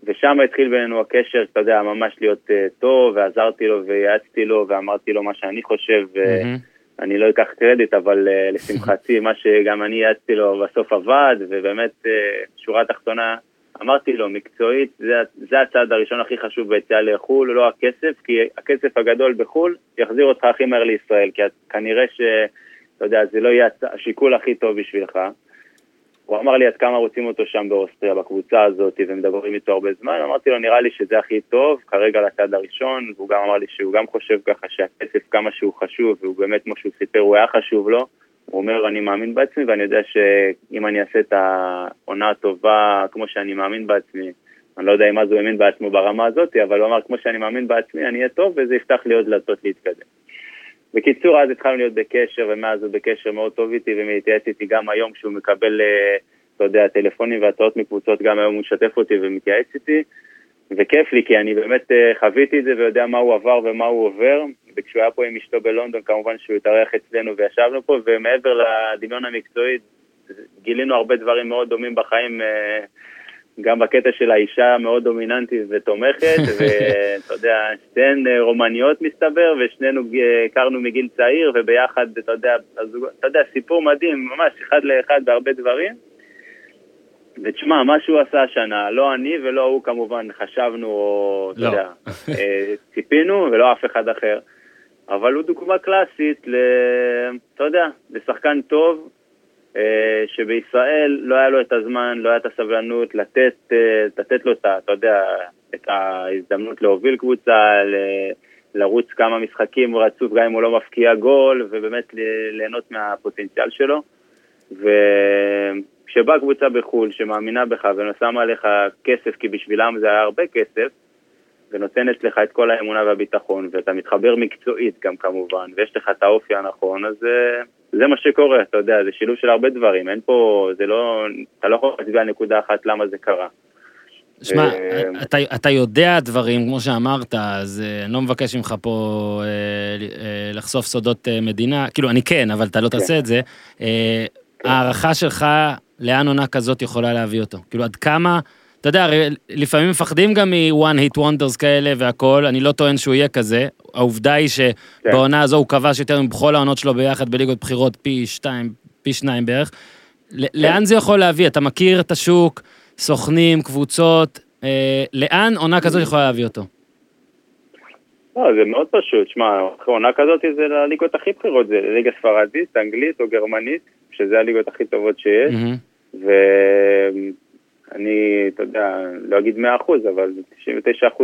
ושם התחיל בינינו הקשר, אתה יודע, ממש להיות uh, טוב, ועזרתי לו ויעצתי לו ואמרתי לו מה שאני חושב, ואני mm-hmm. לא אקח קרדיט, אבל uh, לשמחתי, מה שגם אני יעצתי לו בסוף עבד, ובאמת, uh, שורה תחתונה, אמרתי לו, מקצועית, זה, זה הצעד הראשון הכי חשוב ביציאה לחו"ל, לא הכסף, כי הכסף הגדול בחו"ל יחזיר אותך הכי מהר לישראל, כי כנראה ש... אתה יודע, זה לא יהיה השיקול הכי טוב בשבילך. הוא אמר לי עד כמה רוצים אותו שם באוסטריה, בקבוצה הזאת, ומדברים איתו הרבה זמן, אמרתי לו, נראה לי שזה הכי טוב, כרגע לצד הראשון, והוא גם אמר לי שהוא גם חושב ככה שהכסף כמה שהוא חשוב, והוא באמת, כמו שהוא סיפר, הוא היה חשוב לו. הוא אומר, אני מאמין בעצמי, ואני יודע שאם אני אעשה את העונה הטובה כמו שאני מאמין בעצמי, אני לא יודע אם אז הוא האמין בעצמו ברמה הזאת, אבל הוא אמר, כמו שאני מאמין בעצמי, אני אהיה טוב, וזה יפתח לי עוד דלתות להתקדם. בקיצור, אז התחלנו להיות בקשר, ומאז הוא בקשר מאוד טוב איתי, ומתייעץ איתי גם היום כשהוא מקבל, אה, אתה יודע, טלפונים והצעות מקבוצות, גם היום הוא משתף אותי ומתייעץ איתי, וכיף לי, כי אני באמת אה, חוויתי את זה ויודע מה הוא עבר ומה הוא עובר, וכשהוא היה פה עם אשתו בלונדון, כמובן שהוא התארח אצלנו וישבנו פה, ומעבר לדמיון המקצועי, גילינו הרבה דברים מאוד דומים בחיים, אה, גם בקטע של האישה מאוד דומיננטית ותומכת, ואתה יודע, שתיהן אה, רומניות מסתבר, ושנינו הכרנו מגיל צעיר, וביחד, אתה יודע, אתה יודע, סיפור מדהים, ממש אחד לאחד בהרבה דברים. ותשמע, מה שהוא עשה השנה, לא אני ולא הוא כמובן חשבנו, או, אתה לא. יודע, אה, ציפינו, ולא אף אחד אחר. אבל הוא דוגמה קלאסית, ל... אתה יודע, לשחקן טוב, אה, שבישראל לא היה לו את הזמן, לא היה את הסבלנות לתת, אה, לתת לו את, אתה יודע, את ההזדמנות להוביל קבוצה, ל... לרוץ כמה משחקים רצוף גם אם הוא לא מפקיע גול, ובאמת ליהנות מהפוטנציאל שלו. וכשבאה קבוצה בחו"ל שמאמינה בך ושמה עליך כסף, כי בשבילם זה היה הרבה כסף, ונותנת לך את כל האמונה והביטחון, ואתה מתחבר מקצועית גם כמובן, ויש לך את האופי הנכון, אז אה, זה מה שקורה, אתה יודע, זה שילוב של הרבה דברים, אין פה, זה לא, אתה לא יכול להצביע נקודה אחת למה זה קרה. שמע, אה, אתה, אתה יודע דברים, כמו שאמרת, אז אה, אני לא מבקש ממך פה לחשוף סודות מדינה, כאילו, אני כן, אבל אתה לא כן. תעשה את זה. ההערכה שלך, לאן עונה כזאת יכולה להביא אותו? כאילו, עד כמה אתה יודע, לפעמים מפחדים גם מ-one hit wonders כאלה והכל, אני לא טוען שהוא יהיה כזה. העובדה היא שבעונה. הזו הוא כבש יותר מבכל העונות שלו ביחד בליגות בחירות פי שתיים, פי שניים בערך. כן. לאן זה יכול להביא? אתה מכיר את השוק, סוכנים, קבוצות, אה, לאן עונה כזאת יכולה להביא אותו? לא, זה מאוד פשוט, שמע, עונה כזאת זה לליגות הכי בכירות, זה ליגה ספרדית, אנגלית או גרמנית, שזה הליגות הכי טובות שיש. Mm-hmm. אני, אתה יודע, לא אגיד 100%, אבל 99%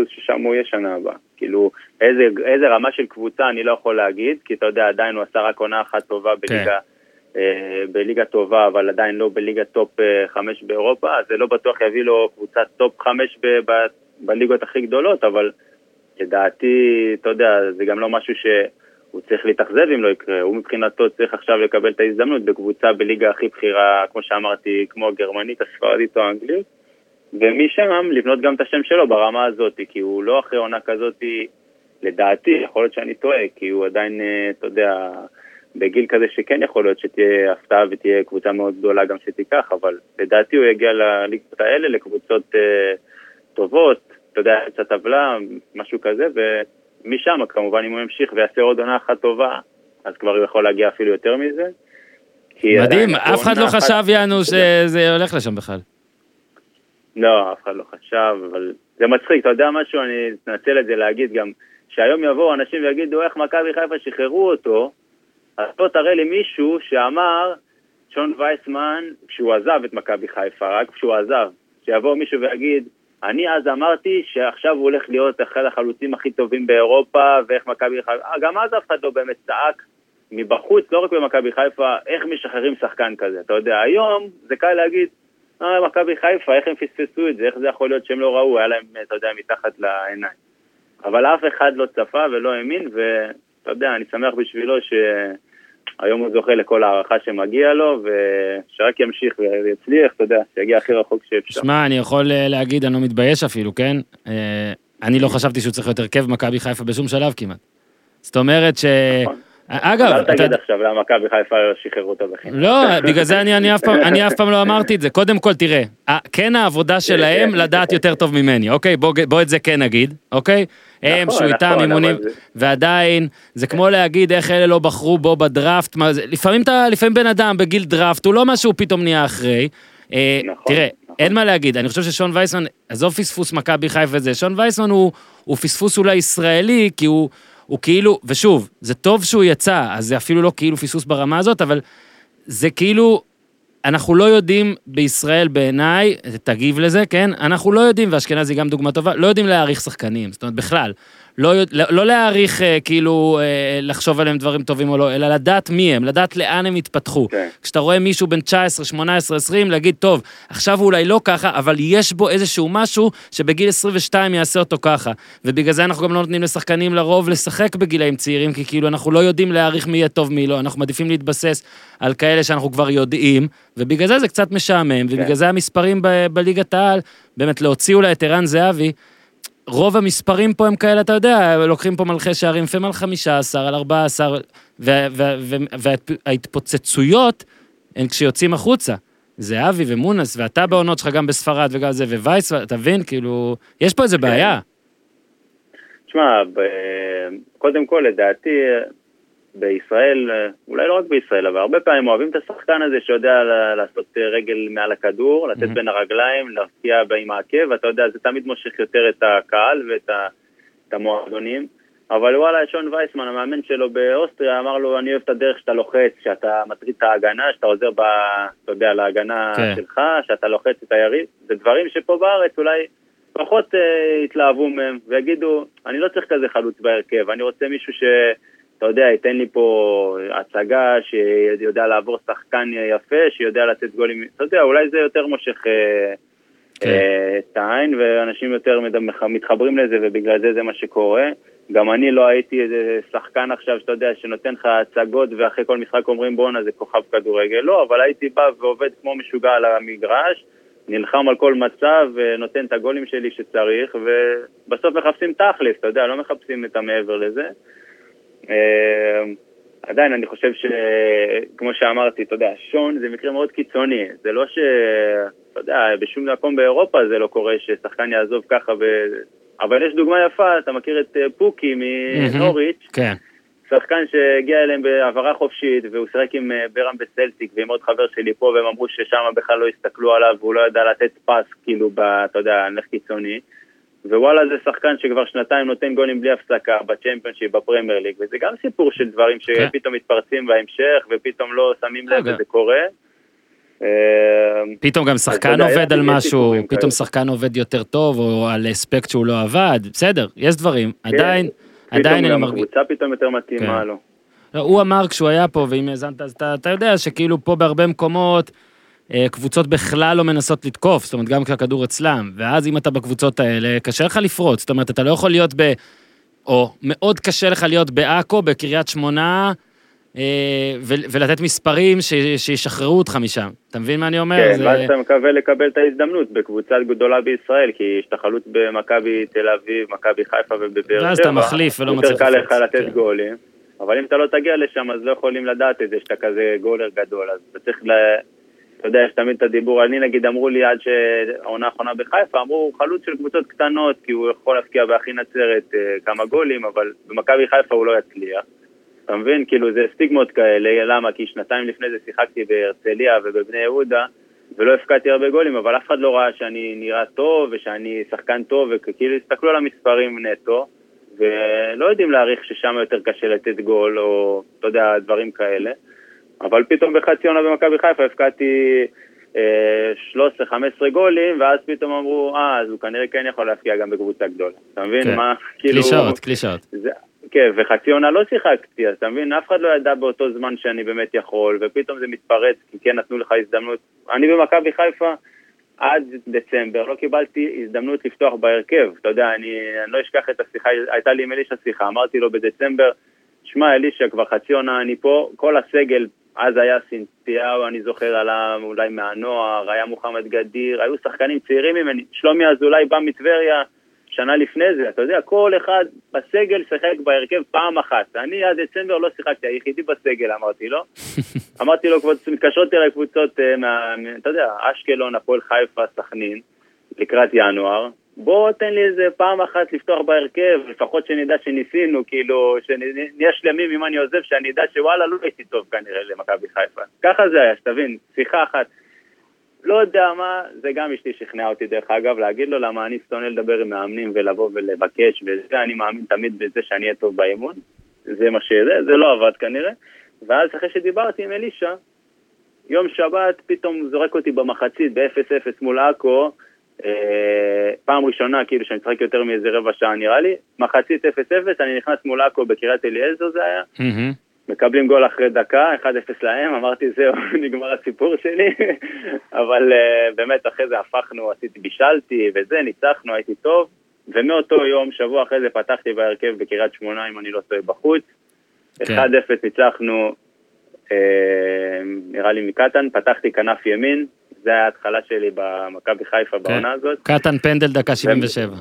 ששם הוא יהיה שנה הבאה. כאילו, איזה, איזה רמה של קבוצה אני לא יכול להגיד, כי אתה יודע, עדיין הוא עשה רק עונה אחת טובה כן. בליגה אה, בליגה טובה, אבל עדיין לא בליגה top אה, חמש באירופה, אז זה לא בטוח יביא לו קבוצת top חמש ב- ב- בליגות הכי גדולות, אבל לדעתי, אתה יודע, זה גם לא משהו שהוא צריך להתאכזב אם לא יקרה. הוא מבחינתו צריך עכשיו לקבל את ההזדמנות בקבוצה בליגה הכי בכירה, כמו שאמרתי, כמו הגרמנית, הספרדית או האנגלית, ומשם לבנות גם את השם שלו ברמה הזאת, כי הוא לא אחרי עונה כזאת, לדעתי, יכול להיות שאני טועה, כי הוא עדיין, אה, אתה יודע, בגיל כזה שכן יכול להיות שתהיה הפתעה ותהיה קבוצה מאוד גדולה גם שתיקח, אבל לדעתי הוא יגיע לליגות האלה, לקבוצות אה, טובות, אתה יודע, אמצע טבלה, משהו כזה, ומשם כמובן אם הוא ימשיך ויעשה עוד עונה אחת טובה, אז כבר הוא יכול להגיע אפילו יותר מזה. מדהים, אף אחד לא חשב, יענו. שזה הולך לשם בכלל. לא, אף אחד לא חשב, אבל זה מצחיק, אתה יודע משהו, אני אנצל את זה להגיד גם, שהיום יבואו אנשים ויגידו איך מכבי חיפה שחררו אותו, אז בוא תראה לי מישהו שאמר, שון וייסמן, כשהוא עזב את מכבי חיפה, רק כשהוא עזב, שיבוא מישהו ויגיד, אני אז אמרתי שעכשיו הוא הולך להיות אחד החלוצים הכי טובים באירופה, ואיך מכבי חיפה, אה, גם אז אף אחד לא באמת צעק מבחוץ, לא רק במכבי חיפה, איך משחררים שחקן כזה, אתה יודע, היום זה קל להגיד, אה, מכבי חיפה, איך הם פספסו את זה, איך זה יכול להיות שהם לא ראו, היה להם, אתה יודע, מתחת לעיניים. אבל אף אחד לא צפה ולא האמין, ואתה יודע, אני שמח בשבילו שהיום הוא זוכה לכל הערכה שמגיע לו, ושרק ימשיך ויצליח, אתה יודע, שיגיע הכי רחוק שאפשר. שמע, אני יכול אה, להגיד, אני לא מתבייש אפילו, כן? אה, אני לא חשבתי שהוא צריך להיות הרכב מכבי חיפה בשום שלב כמעט. זאת אומרת ש... נכון. אגב, אל אתה תגיד עכשיו למה מכבי חיפה לא שחררו אותו בחינם. לא, בגלל זה אני, אני, אף פעם, אני אף פעם לא אמרתי את זה. קודם כל, תראה, כן העבודה שלהם לדעת יותר טוב ממני, אוקיי? בוא, בוא את זה כן נגיד, אוקיי? הם, נכון, שהוא איתם נכון, אימונים, ועדיין, זה כמו להגיד איך אלה לא בחרו בו בדראפט, מה, לפעמים, אתה, לפעמים בן אדם בגיל דראפט, הוא לא מה שהוא פתאום נהיה אחרי. אה, נכון, תראה, נכון. אין מה להגיד, אני חושב ששון וייסמן, עזוב פספוס מכבי חיפה וזה, שון וייסמן הוא, הוא פספוס אולי ישראלי, כי הוא, הוא כאילו, ושוב, זה טוב שהוא יצא, אז זה אפילו לא כאילו פספוס ברמה הזאת, אבל זה כאילו, אנחנו לא יודעים בישראל בעיניי, תגיב לזה, כן? אנחנו לא יודעים, ואשכנזי גם דוגמה טובה, לא יודעים להעריך שחקנים, זאת אומרת, בכלל. לא, לא, לא להעריך, אה, כאילו, אה, לחשוב עליהם דברים טובים או לא, אלא לדעת מי הם, לדעת לאן הם התפתחו. כן. כשאתה רואה מישהו בן 19, 18, 20, להגיד, טוב, עכשיו הוא אולי לא ככה, אבל יש בו איזשהו משהו שבגיל 22 יעשה אותו ככה. ובגלל זה אנחנו גם לא נותנים לשחקנים לרוב לשחק בגילאים צעירים, כי כאילו אנחנו לא יודעים להעריך מי יהיה טוב מי לא, אנחנו מעדיפים להתבסס על כאלה שאנחנו כבר יודעים, ובגלל זה זה קצת משעמם, ובגלל זה המספרים ב- בליגת העל, באמת להוציא אולי את ערן זהבי, רוב המספרים פה הם כאלה, אתה יודע, לוקחים פה מלכי שערים, לפעמים על 15, על 14, וההתפוצצויות הן כשיוצאים החוצה. זהבי ומונס, ואתה בעונות שלך גם בספרד וגם זה, ווייס, אתה מבין? כאילו, יש פה איזה בעיה. תשמע, קודם כל, לדעתי, בישראל, אולי לא רק בישראל, אבל הרבה פעמים אוהבים את השחקן הזה שיודע לעשות רגל מעל הכדור, לתת מהמם. בין הרגליים, להפקיע עם העקב, ואתה יודע, זה תמיד מושך יותר את הקהל ואת ה- את המועדונים. אבל וואלה, שון וייסמן, המאמן שלו באוסטריה, אמר לו, אני אוהב את הדרך שאתה לוחץ, שאתה מטריד את ההגנה, שאתה עוזר, ב, אתה יודע, להגנה כן. שלך, שאתה לוחץ את היריב. זה דברים שפה בארץ אולי פחות אה, יתלהבו מהם, ויגידו, אני לא צריך כזה חלוץ בהרכב, אני רוצה מישהו ש... אתה יודע, ייתן לי פה הצגה, שיודע לעבור שחקן יפה, שיודע לתת גולים, אתה יודע, אולי זה יותר מושך אה, כן. אה, את העין, ואנשים יותר מתחברים לזה, ובגלל זה זה מה שקורה. גם אני לא הייתי איזה שחקן עכשיו, שאתה יודע, שנותן לך הצגות, ואחרי כל משחק אומרים בואנה זה כוכב כדורגל, לא, אבל הייתי בא ועובד כמו משוגע על המגרש, נלחם על כל מצב, ונותן את הגולים שלי שצריך, ובסוף מחפשים תכלס, אתה יודע, לא מחפשים את המעבר לזה. אה, עדיין אני חושב שכמו שאמרתי, אתה יודע, שון זה מקרה מאוד קיצוני, זה לא ש... אתה יודע, בשום מקום באירופה זה לא קורה ששחקן יעזוב ככה ו... אבל יש דוגמה יפה, אתה מכיר את אה, פוקי מנוריץ', כן. שחקן שהגיע אליהם בהעברה חופשית, והוא שיחק עם אה, ברם בסלטיק ועם עוד חבר שלי פה, והם אמרו ששם בכלל לא הסתכלו עליו, והוא לא ידע לתת פס, כאילו, ב, אתה יודע, נלך קיצוני. ווואלה זה שחקן שכבר שנתיים נותן גולים בלי הפסקה בצ'מפיונשיפ, בפרמייר ליג, וזה גם סיפור של דברים כן. שפתאום מתפרצים בהמשך, ופתאום לא שמים לב. וזה קורה. אה, פתאום גם שחקן עובד על משהו, פתאום. שחקן עובד יותר טוב, או על אספקט שהוא לא עבד, בסדר, יש דברים. עדיין, פתאום עדיין אני גם מרגיש... הקבוצה פתאום יותר מתאימה כן. לו. לא, הוא אמר כשהוא היה פה, ואם האזנת, אז אתה, יודע שכאילו פה בהרבה מקומות, קבוצות בכלל לא מנסות לתקוף, זאת אומרת, גם כשהכדור אצלם, ואז אם אתה בקבוצות האלה, קשה לך לפרוץ, זאת אומרת, אתה לא יכול להיות ב... או מאוד קשה לך להיות בעכו, בקריית שמונה, אה, ולתת מספרים שישחררו אותך משם. אתה מבין מה אני אומר? כן, זה... ואז אתה מקווה לקבל את ההזדמנות בקבוצה גדולה בישראל, כי יש תחרות במכבי תל אביב, מכבי חיפה ובבאר שבע. ואז אתה מחליף ולא מצליח יותר קל לך לתת כן. גולים, אבל אם אתה לא תגיע לשם, אז לא יכולים לדעת את זה, שאתה כזה גולר גדול, אז אתה צריך ל... אתה יודע, יש תמיד את הדיבור, אני נגיד אמרו לי עד שהעונה האחרונה בחיפה, אמרו חלוץ של קבוצות קטנות, כי הוא יכול להפקיע באחי נצרת אה, כמה גולים, אבל במכבי חיפה הוא לא יצליח. אתה מבין? כאילו זה סטיגמות כאלה, למה? כי שנתיים לפני זה שיחקתי בהרצליה ובבני יהודה, ולא הפקעתי הרבה גולים, אבל אף אחד לא ראה שאני נראה טוב ושאני שחקן טוב, וכאילו הסתכלו על המספרים נטו, ולא יודעים להעריך ששם יותר קשה לתת גול, או אתה יודע, דברים כאלה. אבל פתאום בחצי עונה במכבי חיפה הפקעתי אה, 13-15 גולים, ואז פתאום אמרו, אה, אז הוא כנראה כן יכול להפקיע גם בקבוצה גדולה. אתה מבין? כן. מה, כאילו... קלישאות, קלישאות. זה, כן, וחצי עונה לא שיחקתי, אז אתה מבין, אף אחד לא ידע באותו זמן שאני באמת יכול, ופתאום זה מתפרץ, כי כן נתנו לך הזדמנות. אני במכבי חיפה, עד דצמבר לא קיבלתי הזדמנות לפתוח בהרכב. אתה יודע, אני, אני לא אשכח את השיחה, הייתה לי עם אלישע שיחה, אמרתי לו בדצמבר, שמע אלישע, כבר חצי עונה אני פה, כל הסגל, אז היה סינטיהו, אני זוכר, עלה אולי מהנוער, היה מוחמד גדיר, היו שחקנים צעירים ממני, שלומי אזולאי בא מטבריה, שנה לפני זה, אתה יודע, כל אחד בסגל שיחק בהרכב פעם אחת. אני עד דצמבר לא שיחקתי, היחידי בסגל, אמרתי לו. אמרתי לו, קבוצות, מתקשרות אליי קבוצות, אה, מה, אתה יודע, אשקלון, הפועל חיפה, סכנין, לקראת ינואר. בוא תן לי איזה פעם אחת לפתוח בהרכב, לפחות שנדע שניסינו, כאילו, שנהיה שלמים אם אני עוזב, שאני אדע שוואלה, לא הייתי טוב כנראה למכבי חיפה. ככה זה היה, שתבין, שיחה אחת. לא יודע מה, זה גם אשתי שכנעה אותי דרך אגב, להגיד לו למה אני שונא לדבר עם מאמנים ולבוא ולבקש וזה, אני מאמין תמיד בזה שאני אהיה טוב באימון, זה מה שזה, זה לא עבד כנראה. ואז אחרי שדיברתי עם אלישע, יום שבת פתאום זורק אותי במחצית ב-0-0 מול עכו, פעם ראשונה כאילו שאני משחק יותר מאיזה רבע שעה נראה לי, מחצית 0-0, אני נכנס מול עכו בקריית אליעזר זה היה. מקבלים גול אחרי דקה, 1-0 להם, אמרתי זהו, נגמר הסיפור שלי, אבל uh, באמת אחרי זה הפכנו, עשיתי, בישלתי וזה, ניצחנו, הייתי טוב, ומאותו יום, שבוע אחרי זה פתחתי בהרכב בקריית שמונה, אם אני לא טועה, בחוץ. כן. 1-0 ניצחנו, אה, נראה לי מקטן, פתחתי כנף ימין, זה היה ההתחלה שלי במכבי חיפה בעונה הזאת. קטן פנדל דקה 77.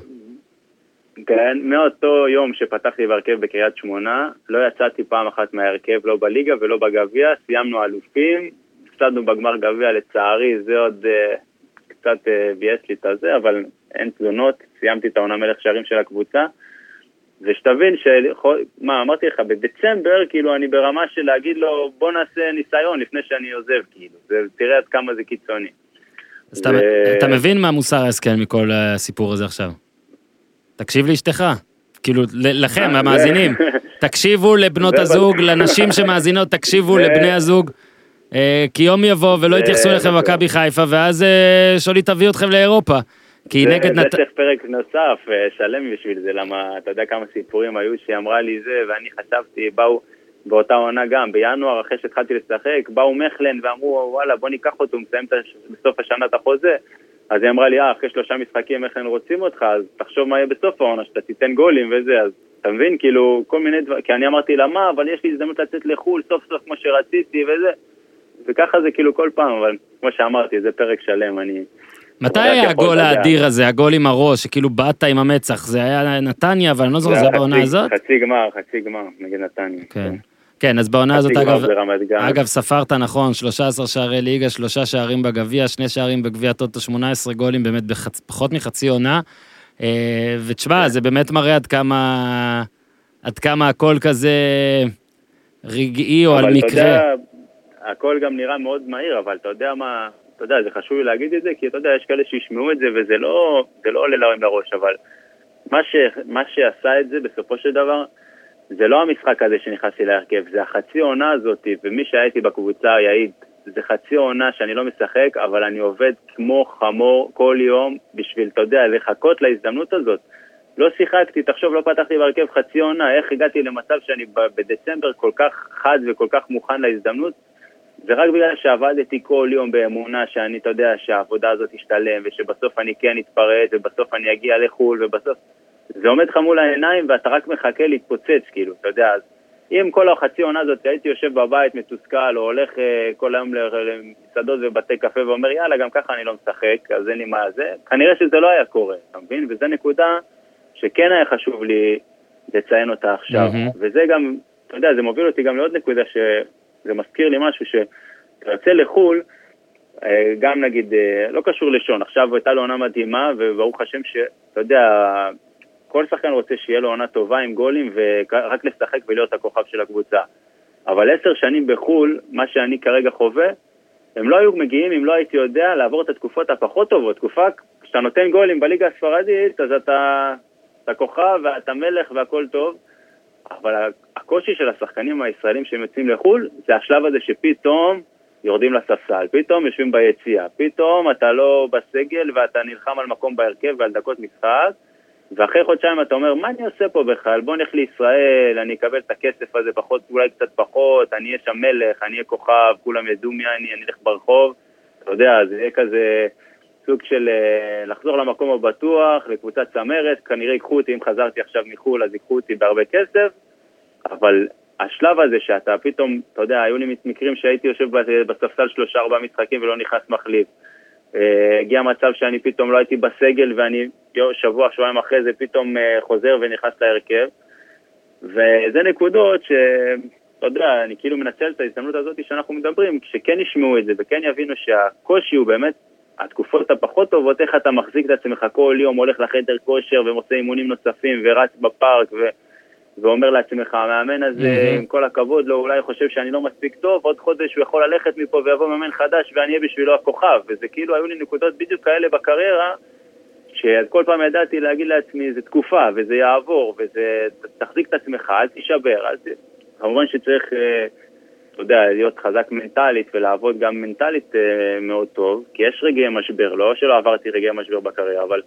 כן, מאותו יום שפתחתי בהרכב בקריית שמונה, לא יצאתי פעם אחת מההרכב, לא בליגה ולא בגביע, סיימנו אלופים, הפסדנו בגמר גביע לצערי, זה עוד uh, קצת uh, ביאס לי את הזה, אבל אין תלונות, סיימתי את העונה מלך שערים של הקבוצה. ושתבין ש... מה, אמרתי לך, בדצמבר, כאילו, אני ברמה של להגיד לו, בוא נעשה ניסיון לפני שאני עוזב, כאילו. זה, תראה עד כמה זה קיצוני. אז ו- אתה מבין מה מוסר ההשכל מכל הסיפור הזה עכשיו. תקשיב לאשתך. כאילו, לכם, זה- המאזינים, תקשיבו לבנות הזוג, לנשים שמאזינות, תקשיבו לבני הזוג. אה, כי יום יבוא ולא יתייחסו אליכם. במכבי חיפה, ואז אה, שולי תביא אתכם לאירופה. כי זה, נגד זה נת... צריך פרק נוסף, אה, שלם בשביל זה, למה אתה יודע כמה סיפורים היו שהיא אמרה לי זה, ואני חשבתי, באו באותה עונה גם, בינואר, אחרי שהתחלתי לשחק, באו מכלן ואמרו, וואלה, בוא ניקח אותו, הוא מסיים בסוף השנה את החוזה. אז היא אמרה לי, אה, אחרי שלושה משחקים מכלן רוצים אותך, אז תחשוב מה יהיה בסוף העונה, שאתה תיתן גולים וזה, אז אתה מבין, כאילו, כל מיני דברים, כי אני אמרתי לה, מה, אבל יש לי הזדמנות לצאת לחו"ל סוף סוף כמו שרציתי וזה. וככה זה כאילו כל פעם, אבל כמו שאמרתי, זה פרק שלם, אני... מתי היה הגול. האדיר הזה, הגול עם הראש, שכאילו באת עם המצח? זה היה נתניה, אבל אני לא זוכר, זה היה בעונה הזאת? חצי גמר, חצי גמר, נגד נתניה. כן. כן, אז בעונה הזאת, אגב. אגב, ספרת נכון, 13 שערי ליגה, שלושה שערים בגביע, שני שערים בגביע טוטו, 18 גולים באמת בפחות מחצי עונה. אה, ותשמע, זה באמת מראה עד כמה, עד כמה הכל כזה רגעי או על אבל אתה מקרה. יודע, הכל גם נראה מאוד מהיר, אבל אתה יודע מה, אתה יודע, זה חשוב לי להגיד את זה, כי אתה יודע, יש כאלה שישמעו את זה וזה לא, זה לא עולה להם לראש, אבל מה, ש, מה שעשה את זה בסופו של דבר, זה לא המשחק הזה שנכנסתי להרכב, זה החצי עונה הזאת, ומי שהיה איתי בקבוצה יעיד, זה חצי עונה שאני לא משחק, אבל אני עובד כמו חמור כל יום בשביל, אתה יודע, לחכות להזדמנות הזאת. לא שיחקתי, תחשוב, לא פתחתי בהרכב חצי עונה, איך הגעתי למצב שאני בדצמבר כל כך חד וכל כך מוכן להזדמנות? זה רק בגלל שעבדתי כל יום באמונה שאני, אתה יודע, שהעבודה הזאת תשתלם, ושבסוף אני כן אתפרץ, ובסוף אני אגיע לחו"ל, ובסוף... זה עומד לך מול העיניים ואתה רק מחכה להתפוצץ, כאילו, אתה יודע, אז אם כל החצי עונה הזאת הייתי יושב בבית מתוסכל, או הולך uh, כל היום למסעדות ובתי קפה ואומר, יאללה, גם ככה אני לא משחק, אז אין לי מה זה, כנראה שזה לא היה קורה, אתה מבין? וזו נקודה שכן היה חשוב לי לציין אותה עכשיו. Mm-hmm. וזה גם, אתה יודע, זה מוביל אותי גם לעוד נקודה שזה מזכיר לי משהו, שאתה לחו"ל, אה, גם נגיד, אה, לא קשור לשון, עכשיו הייתה לו עונה מדהימה, וברוך השם שאתה יודע, כל שחקן רוצה שיהיה לו עונה טובה עם גולים ורק לשחק ולהיות הכוכב של הקבוצה. אבל עשר שנים בחו"ל, מה שאני כרגע חווה, הם לא היו מגיעים אם לא הייתי יודע לעבור את התקופות הפחות טובות. תקופה, כשאתה נותן גולים בליגה הספרדית, אז אתה, אתה כוכב ואתה מלך והכל טוב, אבל הקושי של השחקנים הישראלים שהם יוצאים לחו"ל, זה השלב הזה שפתאום יורדים לספסל, פתאום יושבים ביציאה, פתאום אתה לא בסגל ואתה נלחם על מקום בהרכב ועל דקות משחק, ואחרי חודשיים אתה אומר, מה אני עושה פה בכלל? בוא נלך לישראל, אני אקבל את הכסף הזה פחות, אולי קצת פחות, אני אהיה שם מלך, אני אהיה כוכב, כולם ידעו מי אני, אני אלך ברחוב. אתה יודע, זה יהיה כזה סוג של uh, לחזור למקום הבטוח, לקבוצת צמרת, כנראה ייקחו אותי, אם חזרתי עכשיו מחו"ל, אז ייקחו אותי בהרבה כסף, אבל השלב הזה שאתה פתאום, אתה יודע, היו לי מקרים שהייתי יושב בספסל שלושה ארבעה משחקים ולא נכנס מחליף. אה, הגיע מצב שאני פתאום לא הייתי בסגל ואני שבוע, שבועיים אחרי זה פתאום אה, חוזר ונכנס להרכב. וזה נקודות שאתה יודע, אני כאילו מנצל את ההזדמנות הזאת שאנחנו מדברים, שכן ישמעו את זה וכן יבינו שהקושי הוא באמת התקופות הפחות טובות, איך אתה מחזיק את עצמך כל יום, הולך לחדר כושר ועושה אימונים נוספים ורץ בפארק ו... ואומר לעצמך, המאמן הזה, mm-hmm. עם כל הכבוד לו, אולי חושב שאני לא מספיק טוב, עוד חודש הוא יכול ללכת מפה ויבוא מאמן חדש ואני אהיה בשבילו הכוכב. וזה כאילו, היו לי נקודות בדיוק כאלה בקריירה, שכל פעם ידעתי להגיד לעצמי, זה תקופה, וזה יעבור, וזה, תחזיק את עצמך, אל תישבר, אל ת... כמובן שצריך, אה, אתה יודע, להיות חזק מנטלית ולעבוד גם מנטלית אה, מאוד טוב, כי יש רגעי משבר, לא שלא עברתי רגעי משבר בקריירה, אבל...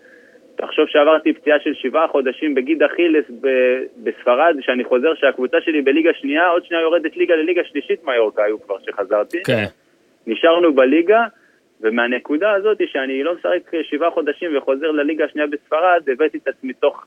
תחשוב שעברתי פציעה של שבעה חודשים בגיד אכילס בספרד, שאני חוזר שהקבוצה שלי בליגה שנייה, עוד שנייה יורדת ליגה לליגה שלישית מיורקה היו כבר שחזרתי. כן. נשארנו בליגה, ומהנקודה הזאת שאני לא משחק שבעה חודשים וחוזר לליגה השנייה בספרד, הבאתי את עצמי תוך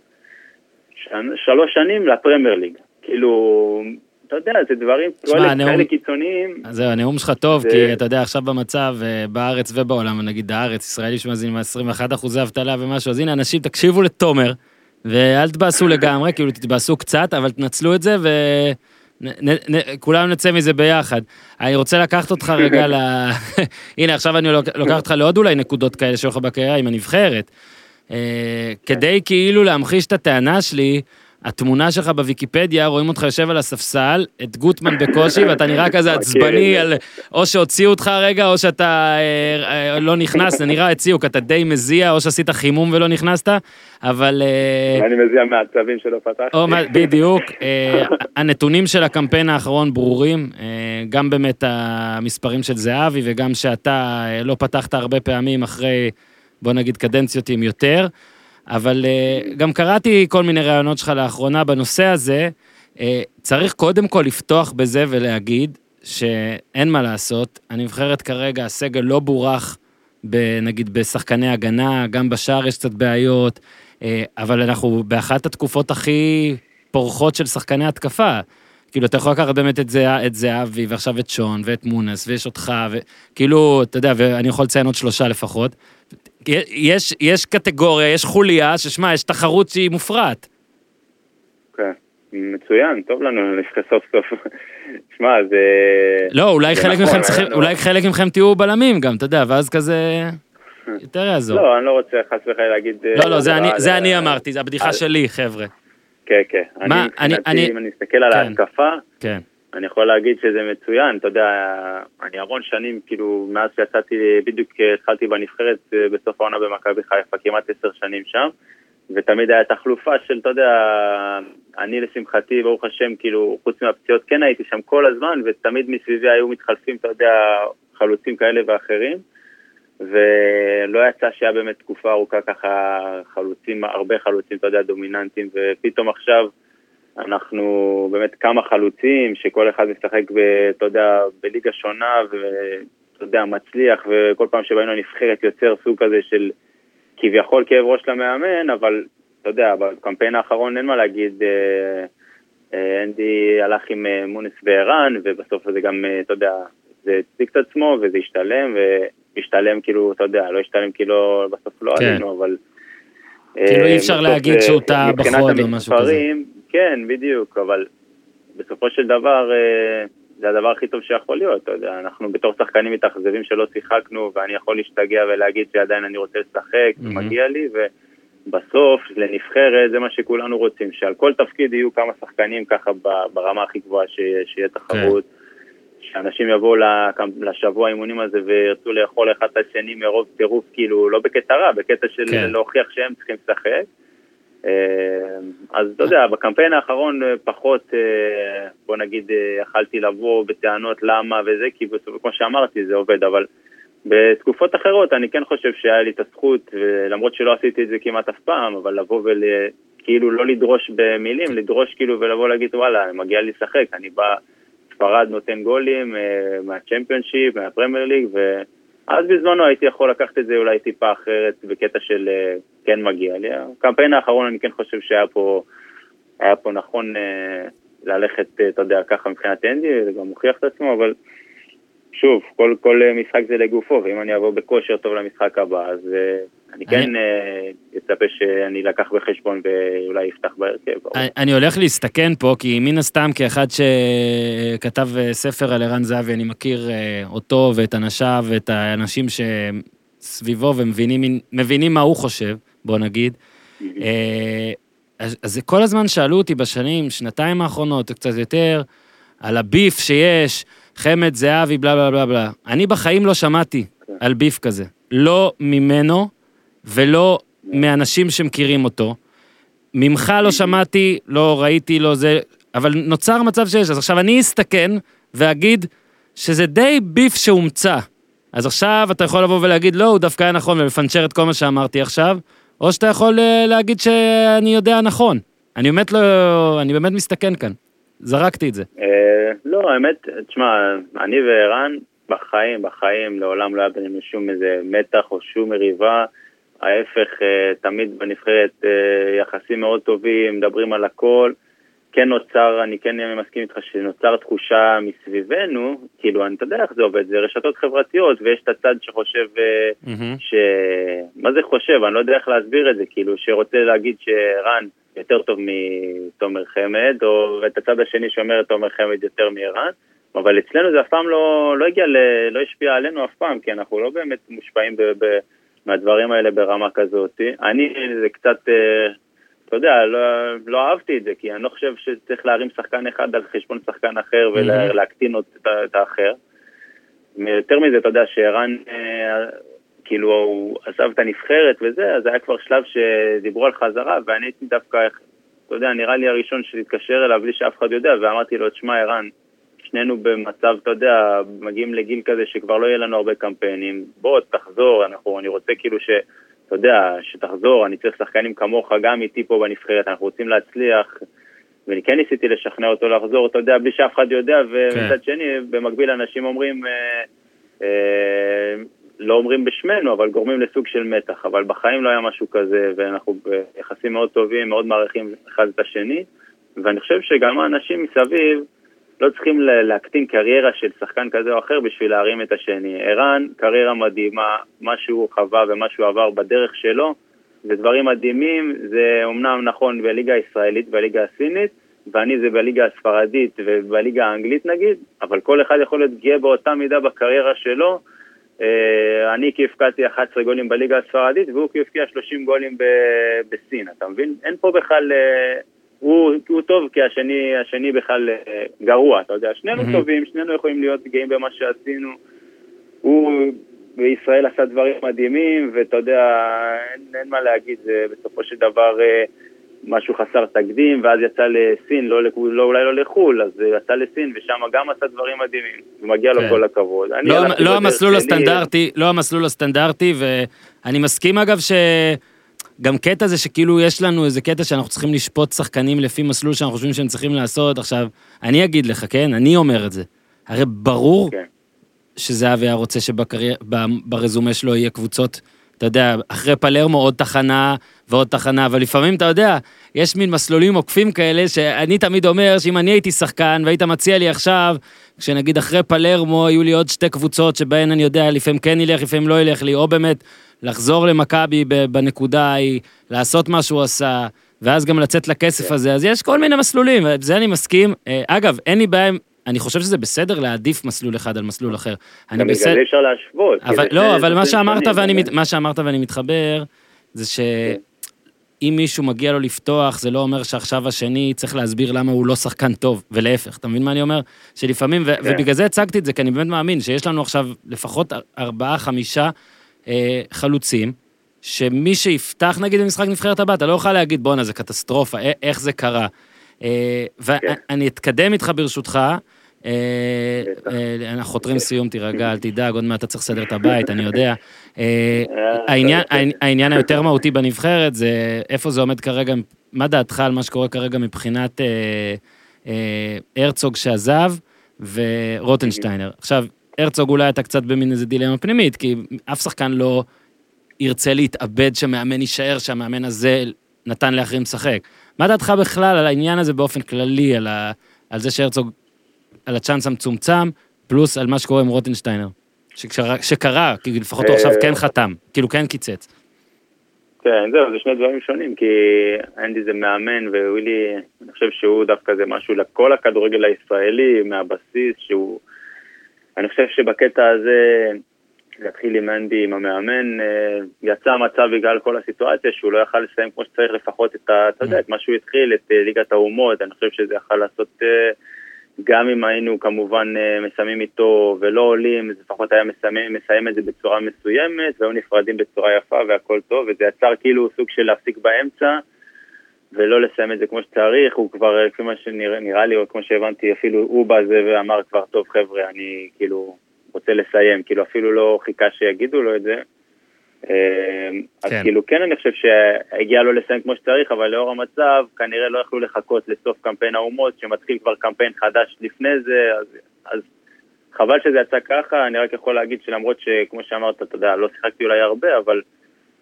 שלוש שנים לפרמייר ליג. כאילו, אתה יודע, זה דברים נאום... כאלה קיצוניים. זהו, הנאום שלך טוב, זה... כי אתה יודע, עכשיו במצב, אה, בארץ ובעולם, נגיד הארץ, ישראלי שמאזינים 21 אחוזי אבטלה ומשהו, אז הנה, אנשים, תקשיבו לתומר, ואל תתבאסו לגמרי, כאילו תתבאסו קצת, אבל תנצלו את זה, ו... נ, נ, נ, כולנו נצא מזה ביחד. אני רוצה לקחת אותך רגע ל... הנה, עכשיו אני לוקח אותך לעוד אולי נקודות כאלה שלך בקריירה עם הנבחרת. אה, כדי כאילו להמחיש את הטענה שלי, התמונה שלך בוויקיפדיה, רואים אותך יושב על הספסל, את גוטמן בקושי, ואתה נראה כזה עצבני על... או שהוציאו אותך רגע, או שאתה אה, אה, לא נכנס, זה נראה הציעו, כי אתה די מזיע, או שעשית חימום ולא נכנסת, אבל... אה, אני מזיע מהצווים שלא פתחתי. בדיוק. אה, הנתונים של הקמפיין האחרון ברורים, אה, גם באמת המספרים של זהבי, וגם שאתה אה, לא פתחת הרבה פעמים אחרי, בוא נגיד, קדנציות עם יותר. אבל uh, גם קראתי כל מיני רעיונות שלך לאחרונה בנושא הזה. Uh, צריך קודם כל לפתוח בזה ולהגיד שאין מה לעשות, הנבחרת כרגע, הסגל לא בורח, נגיד בשחקני הגנה, גם בשער יש קצת בעיות, uh, אבל אנחנו באחת התקופות הכי פורחות של שחקני התקפה. כאילו, אתה יכול לקחת באמת את, זה, את זהבי, ועכשיו את שון, ואת מונס, ויש אותך, וכאילו, אתה יודע, ואני יכול לציין עוד שלושה לפחות. יש, יש קטגוריה, יש חוליה, ששמע, יש תחרות שהיא מופרעת. כן, מצוין, טוב לנו סוף סוף. שמע, זה... לא, אולי חלק נכון, מכם צריכים, אולי חלק מכם תהיו בלמים גם, אתה יודע, ואז כזה... יותר יעזור. לא, אני לא רוצה חס וחלילה להגיד... לא, לא, זה אני, זה אני אמרתי, זה הבדיחה שלי, חבר'ה. כן, כן. מה, אני, אני... אם אני אסתכל על כן. ההתקפה, כן. אני יכול להגיד שזה מצוין, אתה יודע, אני המון שנים, כאילו, מאז שיצאתי, בדיוק התחלתי בנבחרת אה, בסוף העונה במכבי חיפה, כמעט עשר שנים שם, ותמיד היה תחלופה של, אתה יודע, אני לשמחתי, ברוך השם, כאילו, חוץ מהפציעות, כן הייתי שם כל הזמן, ותמיד מסביבי היו מתחלפים, אתה יודע, חלוצים כאלה ואחרים. ולא יצא שהיה באמת תקופה ארוכה ככה חלוצים, הרבה חלוצים, אתה יודע, דומיננטיים, ופתאום עכשיו אנחנו באמת כמה חלוצים, שכל אחד משחק, ב, אתה יודע, בליגה שונה, ואתה יודע, מצליח, וכל פעם שבאים לנבחרת יוצר סוג כזה של כביכול כאב ראש למאמן, אבל אתה יודע, בקמפיין האחרון אין מה להגיד, אה, אה, אנדי הלך עם אה, מונס וערן, ובסוף זה גם, אתה יודע, זה הצדיק את עצמו וזה השתלם, והשתלם כאילו, אתה יודע, לא השתלם כאילו, בסוף לא כן. עלינו, אבל... כאילו אי אפשר להגיד שהוא טעה בחוד או משהו כזה. כן, בדיוק, אבל בסופו של דבר זה הדבר הכי טוב שיכול להיות, אתה יודע, אנחנו בתור שחקנים מתאכזבים שלא שיחקנו, ואני יכול להשתגע ולהגיד שעדיין אני רוצה לשחק, mm-hmm. מגיע לי, ו... בסוף, לנבחרת, זה מה שכולנו רוצים, שעל כל תפקיד יהיו כמה שחקנים ככה ברמה הכי גבוהה, שיהיה תחרות. כן. שאנשים יבואו לשבוע האימונים הזה וירצו לאכול אחד את השני מרוב טירוף, כאילו, לא בקטע רע, בקטע של כן. להוכיח שהם צריכים לשחק. אה, אז אתה יודע, בקמפיין האחרון אה, פחות, אה, בוא נגיד, יכלתי לבוא בטענות למה וזה, כי כמו שאמרתי, זה עובד, אבל בתקופות אחרות אני כן חושב שהיה לי את הזכות, למרות שלא עשיתי את זה כמעט אף פעם, אבל לבוא וכאילו לא לדרוש במילים, לדרוש כאילו ולבוא להגיד וואלה, מגיע לי לשחק, אני בא, ספרד נותן גולים מהצ'מפיונשיפ, מהפרמייר ליג, ואז בזמנו הייתי יכול לקחת את זה אולי טיפה אחרת בקטע של uh, כן מגיע לי. הקמפיין האחרון אני כן חושב שהיה פה, היה פה נכון uh, ללכת, אתה יודע, ככה מבחינת אנדי, זה גם מוכיח את עצמו, אבל... שוב, כל, כל אה, משחק זה לגופו, ואם אני אבוא בכושר טוב למשחק הבא, אז uh, אני כן uh, אצפה שאני לקח בחשבון ואולי אפתח בהרכב. אני, אני הולך להסתכן פה, כי מן הסתם כאחד שכתב ספר על ערן זהבי, אני מכיר אותו ואת אנשיו ואת האנשים שסביבו ומבינים מה הוא חושב, בוא נגיד. אז, אז כל הזמן שאלו אותי בשנים, שנתיים האחרונות, או קצת יותר, על הביף שיש. חמד זהבי, בלה בלה בלה בלה. אני בחיים לא שמעתי על ביף כזה. לא ממנו ולא מאנשים שמכירים אותו. ממך לא שמעתי, לא ראיתי, לא זה, אבל נוצר מצב שיש. אז עכשיו אני אסתכן ואגיד שזה די ביף שהומצא. אז עכשיו אתה יכול לבוא ולהגיד, לא, הוא דווקא היה נכון, ולפנצ'ר את כל מה שאמרתי עכשיו, או שאתה יכול אה, להגיד שאני יודע נכון. אני באמת לא, אני באמת מסתכן כאן. זרקתי את זה. אה, לא, האמת, תשמע, אני וערן בחיים, בחיים, לעולם לא היה בינינו שום איזה מתח או שום מריבה. ההפך, אה, תמיד בנבחרת אה, יחסים מאוד טובים, מדברים על הכל. כן נוצר, אני כן מסכים איתך שנוצר תחושה מסביבנו, כאילו, אני, אתה יודע איך זה עובד, זה רשתות חברתיות, ויש את הצד שחושב, mm-hmm. ש... מה זה חושב? אני לא יודע איך להסביר את זה, כאילו, שרוצה להגיד שרן, יותר טוב מתומר חמד, או את הצד השני שאומר תומר חמד יותר מערן, אבל אצלנו זה אף פעם לא, לא הגיע, ל, לא השפיע עלינו אף פעם, כי אנחנו לא באמת מושפעים ב, ב, מהדברים האלה ברמה כזאת. אני, זה קצת, אה, אתה יודע, לא, לא אהבתי את זה, כי אני לא חושב שצריך להרים שחקן אחד על חשבון שחקן אחר ולהקטין את, את האחר. יותר מזה, אתה יודע, שערן אה, כאילו הוא עזב את הנבחרת וזה, אז היה כבר שלב שדיברו על חזרה, ואני הייתי דווקא, אתה יודע, נראה לי הראשון שהתקשר אליו בלי שאף אחד יודע, ואמרתי לו, תשמע, ערן, שנינו במצב, אתה יודע, מגיעים לגיל כזה שכבר לא יהיה לנו הרבה קמפיינים, בוא, תחזור, אנחנו, אני רוצה כאילו ש... אתה יודע, שתחזור, אני צריך שחקנים כמוך גם איתי פה בנבחרת, אנחנו רוצים להצליח, ואני כן ניסיתי לשכנע אותו לחזור, אתה יודע, בלי שאף אחד יודע, ומצד כן. שני, במקביל אנשים אומרים, אה, אה, לא אומרים בשמנו, אבל גורמים לסוג של מתח. אבל בחיים לא היה משהו כזה, ואנחנו ביחסים מאוד טובים, מאוד מעריכים אחד את השני, ואני חושב שגם האנשים מסביב לא צריכים להקטין קריירה של שחקן כזה או אחר בשביל להרים את השני. ערן, קריירה מדהימה, מה שהוא חווה ומה שהוא עבר בדרך שלו, זה דברים מדהימים, זה אומנם נכון בליגה הישראלית, בליגה הסינית, ואני זה בליגה הספרדית ובליגה האנגלית נגיד, אבל כל אחד יכול להיות גאה באותה מידה בקריירה שלו, אה, אני כי הפקעתי 11 גולים בליגה הספרדית והוא כי הפקיע 30 גולים בסין, אתה מבין? אין פה בכלל... אה, הוא, הוא טוב כי השני, השני בכלל אה, גרוע, אתה יודע, שנינו mm-hmm. טובים, שנינו יכולים להיות גאים במה שעשינו. הוא בישראל עשה דברים מדהימים, ואתה יודע, אין, אין מה להגיד, זה בסופו של דבר משהו חסר תקדים, ואז יצא לסין, לא, לא אולי לא לחו"ל, אז יצא לסין, ושם גם עשה דברים מדהימים, ומגיע כן. לו כל הכבוד. לא, לא המסלול הסטנדרטי, לא המסלול הסטנדרטי, ואני מסכים אגב ש... גם קטע זה שכאילו יש לנו איזה קטע שאנחנו צריכים לשפוט שחקנים לפי מסלול שאנחנו חושבים שהם צריכים לעשות. עכשיו, אני אגיד לך, כן? אני אומר את זה. הרי ברור כן. שזהבי היה רוצה שברזומה שלו יהיה קבוצות, אתה יודע, אחרי פלרמו עוד תחנה ועוד תחנה, אבל לפעמים, אתה יודע, יש מין מסלולים עוקפים כאלה, שאני תמיד אומר שאם אני הייתי שחקן והיית מציע לי עכשיו, כשנגיד אחרי פלרמו היו לי עוד שתי קבוצות שבהן אני יודע, לפעמים כן ילך, לפעמים לא ילך לי, או באמת לחזור למכבי בנקודה ההיא, לעשות מה שהוא עשה, ואז גם לצאת לכסף כן. הזה, אז יש כל מיני מסלולים, בזה אני מסכים. אה, אגב, אין לי בעיה, אני חושב שזה בסדר להעדיף מסלול אחד על מסלול אחר. גם בגלל זה אפשר להשוות. אבל, לא, אבל מה שאמרת, ואני, מה שאמרת ואני מתחבר, זה ש... כן. אם מישהו מגיע לו לפתוח, זה לא אומר שעכשיו השני צריך להסביר למה הוא לא שחקן טוב, ולהפך, אתה מבין מה אני אומר? שלפעמים, ו- כן. ובגלל זה הצגתי את זה, כי אני באמת מאמין שיש לנו עכשיו לפחות ארבעה, חמישה אה, חלוצים, שמי שיפתח נגיד במשחק נבחרת הבאה, אתה לא יכול להגיד בואנה זה קטסטרופה, איך זה קרה. אה, ואני אתקדם איתך ברשותך. אה, אה, אנחנו חותרים סיום, תירגע, אל תדאג, עוד מעט אתה צריך לסדר את הבית, אני יודע. העניין היותר מהותי בנבחרת זה איפה זה עומד כרגע, מה דעתך על מה שקורה כרגע מבחינת הרצוג שעזב ורוטנשטיינר. עכשיו, הרצוג אולי אתה קצת במין איזה דילמה פנימית, כי אף שחקן לא ירצה להתאבד שמאמן יישאר, שהמאמן הזה נתן לאחרים לשחק. מה דעתך בכלל על העניין הזה באופן כללי, על, ה, על זה שהרצוג, על הצ'אנס המצומצם, פלוס על מה שקורה עם רוטנשטיינר? שקרה, שקרה כי לפחות הוא עכשיו כן חתם, כאילו כן קיצץ. כן, זהו, זה שני דברים שונים, כי אנדי זה מאמן, ווילי, אני חושב שהוא דווקא זה משהו לכל הכדורגל הישראלי, מהבסיס, שהוא... אני חושב שבקטע הזה, להתחיל עם אנדי, עם המאמן, אה, יצא מצב בגלל כל הסיטואציה שהוא לא יכל לסיים כמו שצריך לפחות את, ה, אתה יודע, את מה שהוא התחיל, את אה, ליגת האומות, אני חושב שזה יכל לעשות, אה, גם אם היינו כמובן מסיימים איתו ולא עולים, אז לפחות היה מסיים, מסיים את זה בצורה מסוימת, והיו נפרדים בצורה יפה והכל טוב, וזה יצר כאילו סוג של להפסיק באמצע. ולא לסיים את זה כמו שצריך, הוא כבר, לפי מה שנראה לי, או כמו שהבנתי, אפילו הוא בזה ואמר כבר, טוב חבר'ה, אני כאילו רוצה לסיים, כאילו אפילו לא חיכה שיגידו לו את זה. אה, אז כן. כאילו כן אני חושב שהגיע לו לסיים כמו שצריך, אבל לאור המצב כנראה לא יכלו לחכות לסוף קמפיין האומות, שמתחיל כבר קמפיין חדש לפני זה, אז, אז חבל שזה יצא ככה, אני רק יכול להגיד שלמרות שכמו שאמרת, אתה יודע, לא שיחקתי אולי הרבה, אבל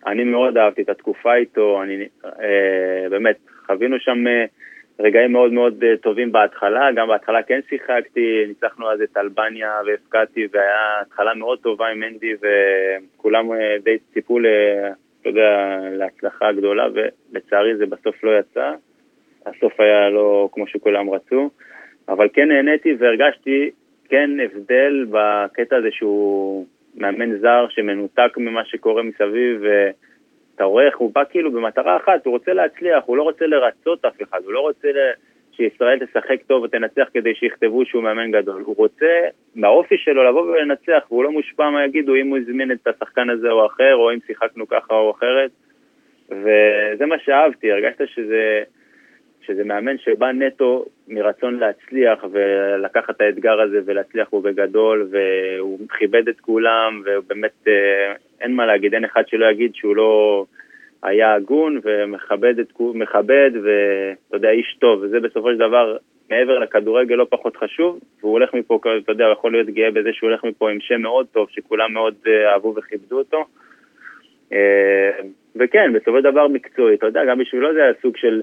אני מאוד אהבתי את התקופה איתו, אני, אה, באמת, חווינו שם אה, רגעים מאוד מאוד אה, טובים בהתחלה, גם בהתחלה כן שיחקתי, ניצחנו אז את אלבניה והפקדתי, והיה התחלה מאוד טובה עם אנדי, וכולם אה, די ציפו, ל, אתה יודע, להצלחה גדולה, ולצערי זה בסוף לא יצא, הסוף היה לא כמו שכולם רצו, אבל כן נהניתי והרגשתי כן הבדל בקטע הזה שהוא... מאמן זר שמנותק ממה שקורה מסביב, ואתה רואה איך הוא בא כאילו במטרה אחת, הוא רוצה להצליח, הוא לא רוצה לרצות אף אחד, הוא לא רוצה. שישראל תשחק טוב ותנצח כדי שיכתבו שהוא מאמן גדול. הוא רוצה, מהאופי שלו, לבוא ולנצח, והוא לא מושפע מה יגידו אם הוא הזמין את השחקן הזה או אחר, או אם שיחקנו ככה או אחרת. וזה מה שאהבתי, הרגשת שזה... שזה מאמן שבא נטו מרצון להצליח ולקחת את האתגר הזה ולהצליח בו בגדול, והוא כיבד את כולם, ובאמת אה, אין מה להגיד, אין אחד שלא יגיד שהוא לא היה הגון ומכבד, את, מכבד ואתה יודע, איש טוב, וזה בסופו של דבר מעבר לכדורגל לא פחות חשוב, והוא הולך מפה, אתה יודע, יכול להיות גאה בזה שהוא הולך מפה עם שם מאוד טוב, שכולם מאוד אה, אהבו וכיבדו אותו. אה, וכן, בסופו של דבר מקצועי, אתה יודע, גם בשבילו זה היה סוג של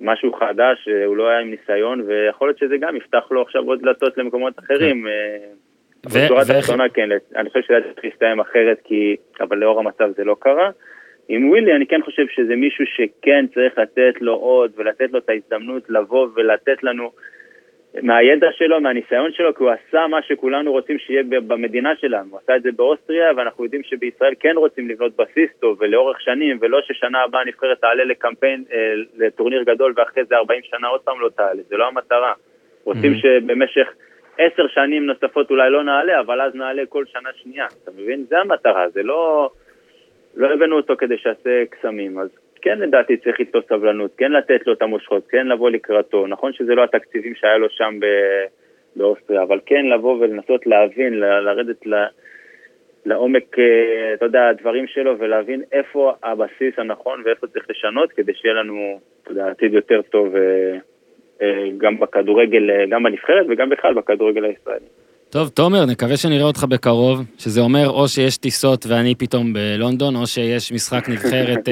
משהו חדש, אה, הוא לא היה עם ניסיון, ויכול להיות שזה גם יפתח לו עכשיו עוד דלתות למקומות אחרים. כן. אה, בצורה תחתונה כן, אני חושב שזה צריך להסתיים אחרת, כי, אבל לאור המצב זה לא קרה. עם ווילי אני כן חושב שזה מישהו שכן צריך לתת לו עוד, ולתת לו את ההזדמנות לבוא ולתת לנו מהידע שלו, מהניסיון שלו, כי הוא עשה מה שכולנו רוצים שיהיה במדינה שלנו. הוא עשה את זה באוסטריה, ואנחנו יודעים שבישראל כן רוצים לבנות בסיס טוב ולאורך שנים, ולא ששנה הבאה הנבחרת תעלה לקמפיין, אה, לטורניר גדול, ואחרי זה 40 שנה עוד פעם לא תעלה. זה לא המטרה. רוצים mm-hmm. שבמשך עשר שנים נוספות אולי לא נעלה, אבל אז נעלה כל שנה שנייה. אתה מבין? זה המטרה, זה לא... לא הבאנו אותו כדי שיעשה קסמים, אז כן לדעתי צריך איתו סבלנות, כן לתת לו את המושכות, כן לבוא לקראתו. נכון שזה לא התקציבים שהיה לו שם באוסטריה, אבל כן לבוא ולנסות להבין, לרדת ל... לעומק, אה, אתה יודע, הדברים שלו ולהבין איפה הבסיס הנכון ואיפה צריך לשנות כדי שיהיה לנו, אתה יודע, עתיד יותר טוב אה, אה, גם בכדורגל, גם בנבחרת וגם בכלל בכדורגל הישראלי. טוב, תומר, נקווה שנראה אותך בקרוב, שזה אומר או שיש טיסות ואני פתאום בלונדון, או שיש משחק נבחרת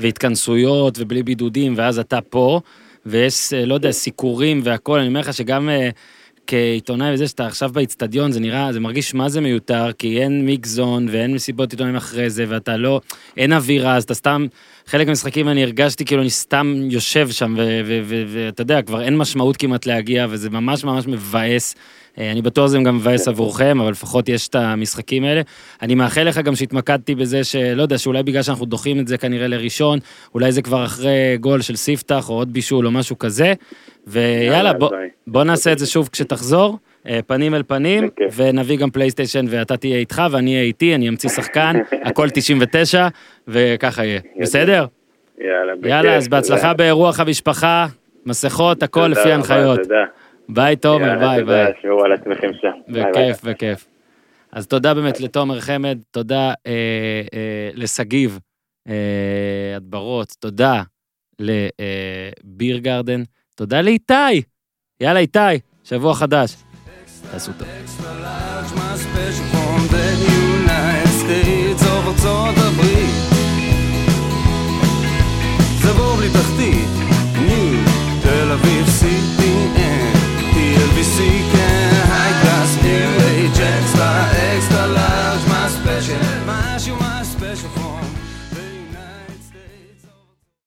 והתכנסויות ובלי בידודים, ואז אתה פה, ויש, לא יודע, סיקורים והכול, אני אומר לך שגם כעיתונאי וזה שאתה עכשיו באיצטדיון, זה נראה, זה מרגיש מה זה מיותר, כי אין מיקזון ואין מסיבות עיתונאים אחרי זה, ואתה לא, אין אווירה, אז אתה סתם, חלק מהמשחקים אני הרגשתי כאילו אני סתם יושב שם, ואתה יודע, כבר אין משמעות כמעט להגיע, וזה ממש ממש מבאס. אה, אני בטוח שזה גם מבאס עבורכם, אבל לפחות יש את המשחקים האלה. אני מאחל לך גם שהתמקדתי בזה שלא יודע, שאולי בגלל שאנחנו דוחים את זה כנראה לראשון, אולי זה כבר אחרי גול של ספתח או עוד בישול או משהו כזה. ויאללה, בוא, בוא נעשה את זה שוב כשתחזור, אה, פנים אל פנים, ונביא גם פלייסטיישן ואתה תהיה איתך ואני אהיה איתי, אני אמציא שחקן, הכל 99, וככה יהיה. בסדר? יאללה, יאללה, אז בהצלחה באירוח המשפחה, מסכות, הכל לפי ההנחיות. תודה. ביי תומר, ביי ביי. תשמעו על עצמכם שם. בכיף, בכיף. אז תודה באמת לתומר חמד, תודה אה, אה, לשגיב אה, הדברות, תודה ל Beer Garden, תודה לאיתי. יאללה איתי, שבוע חדש. תעשו טוב.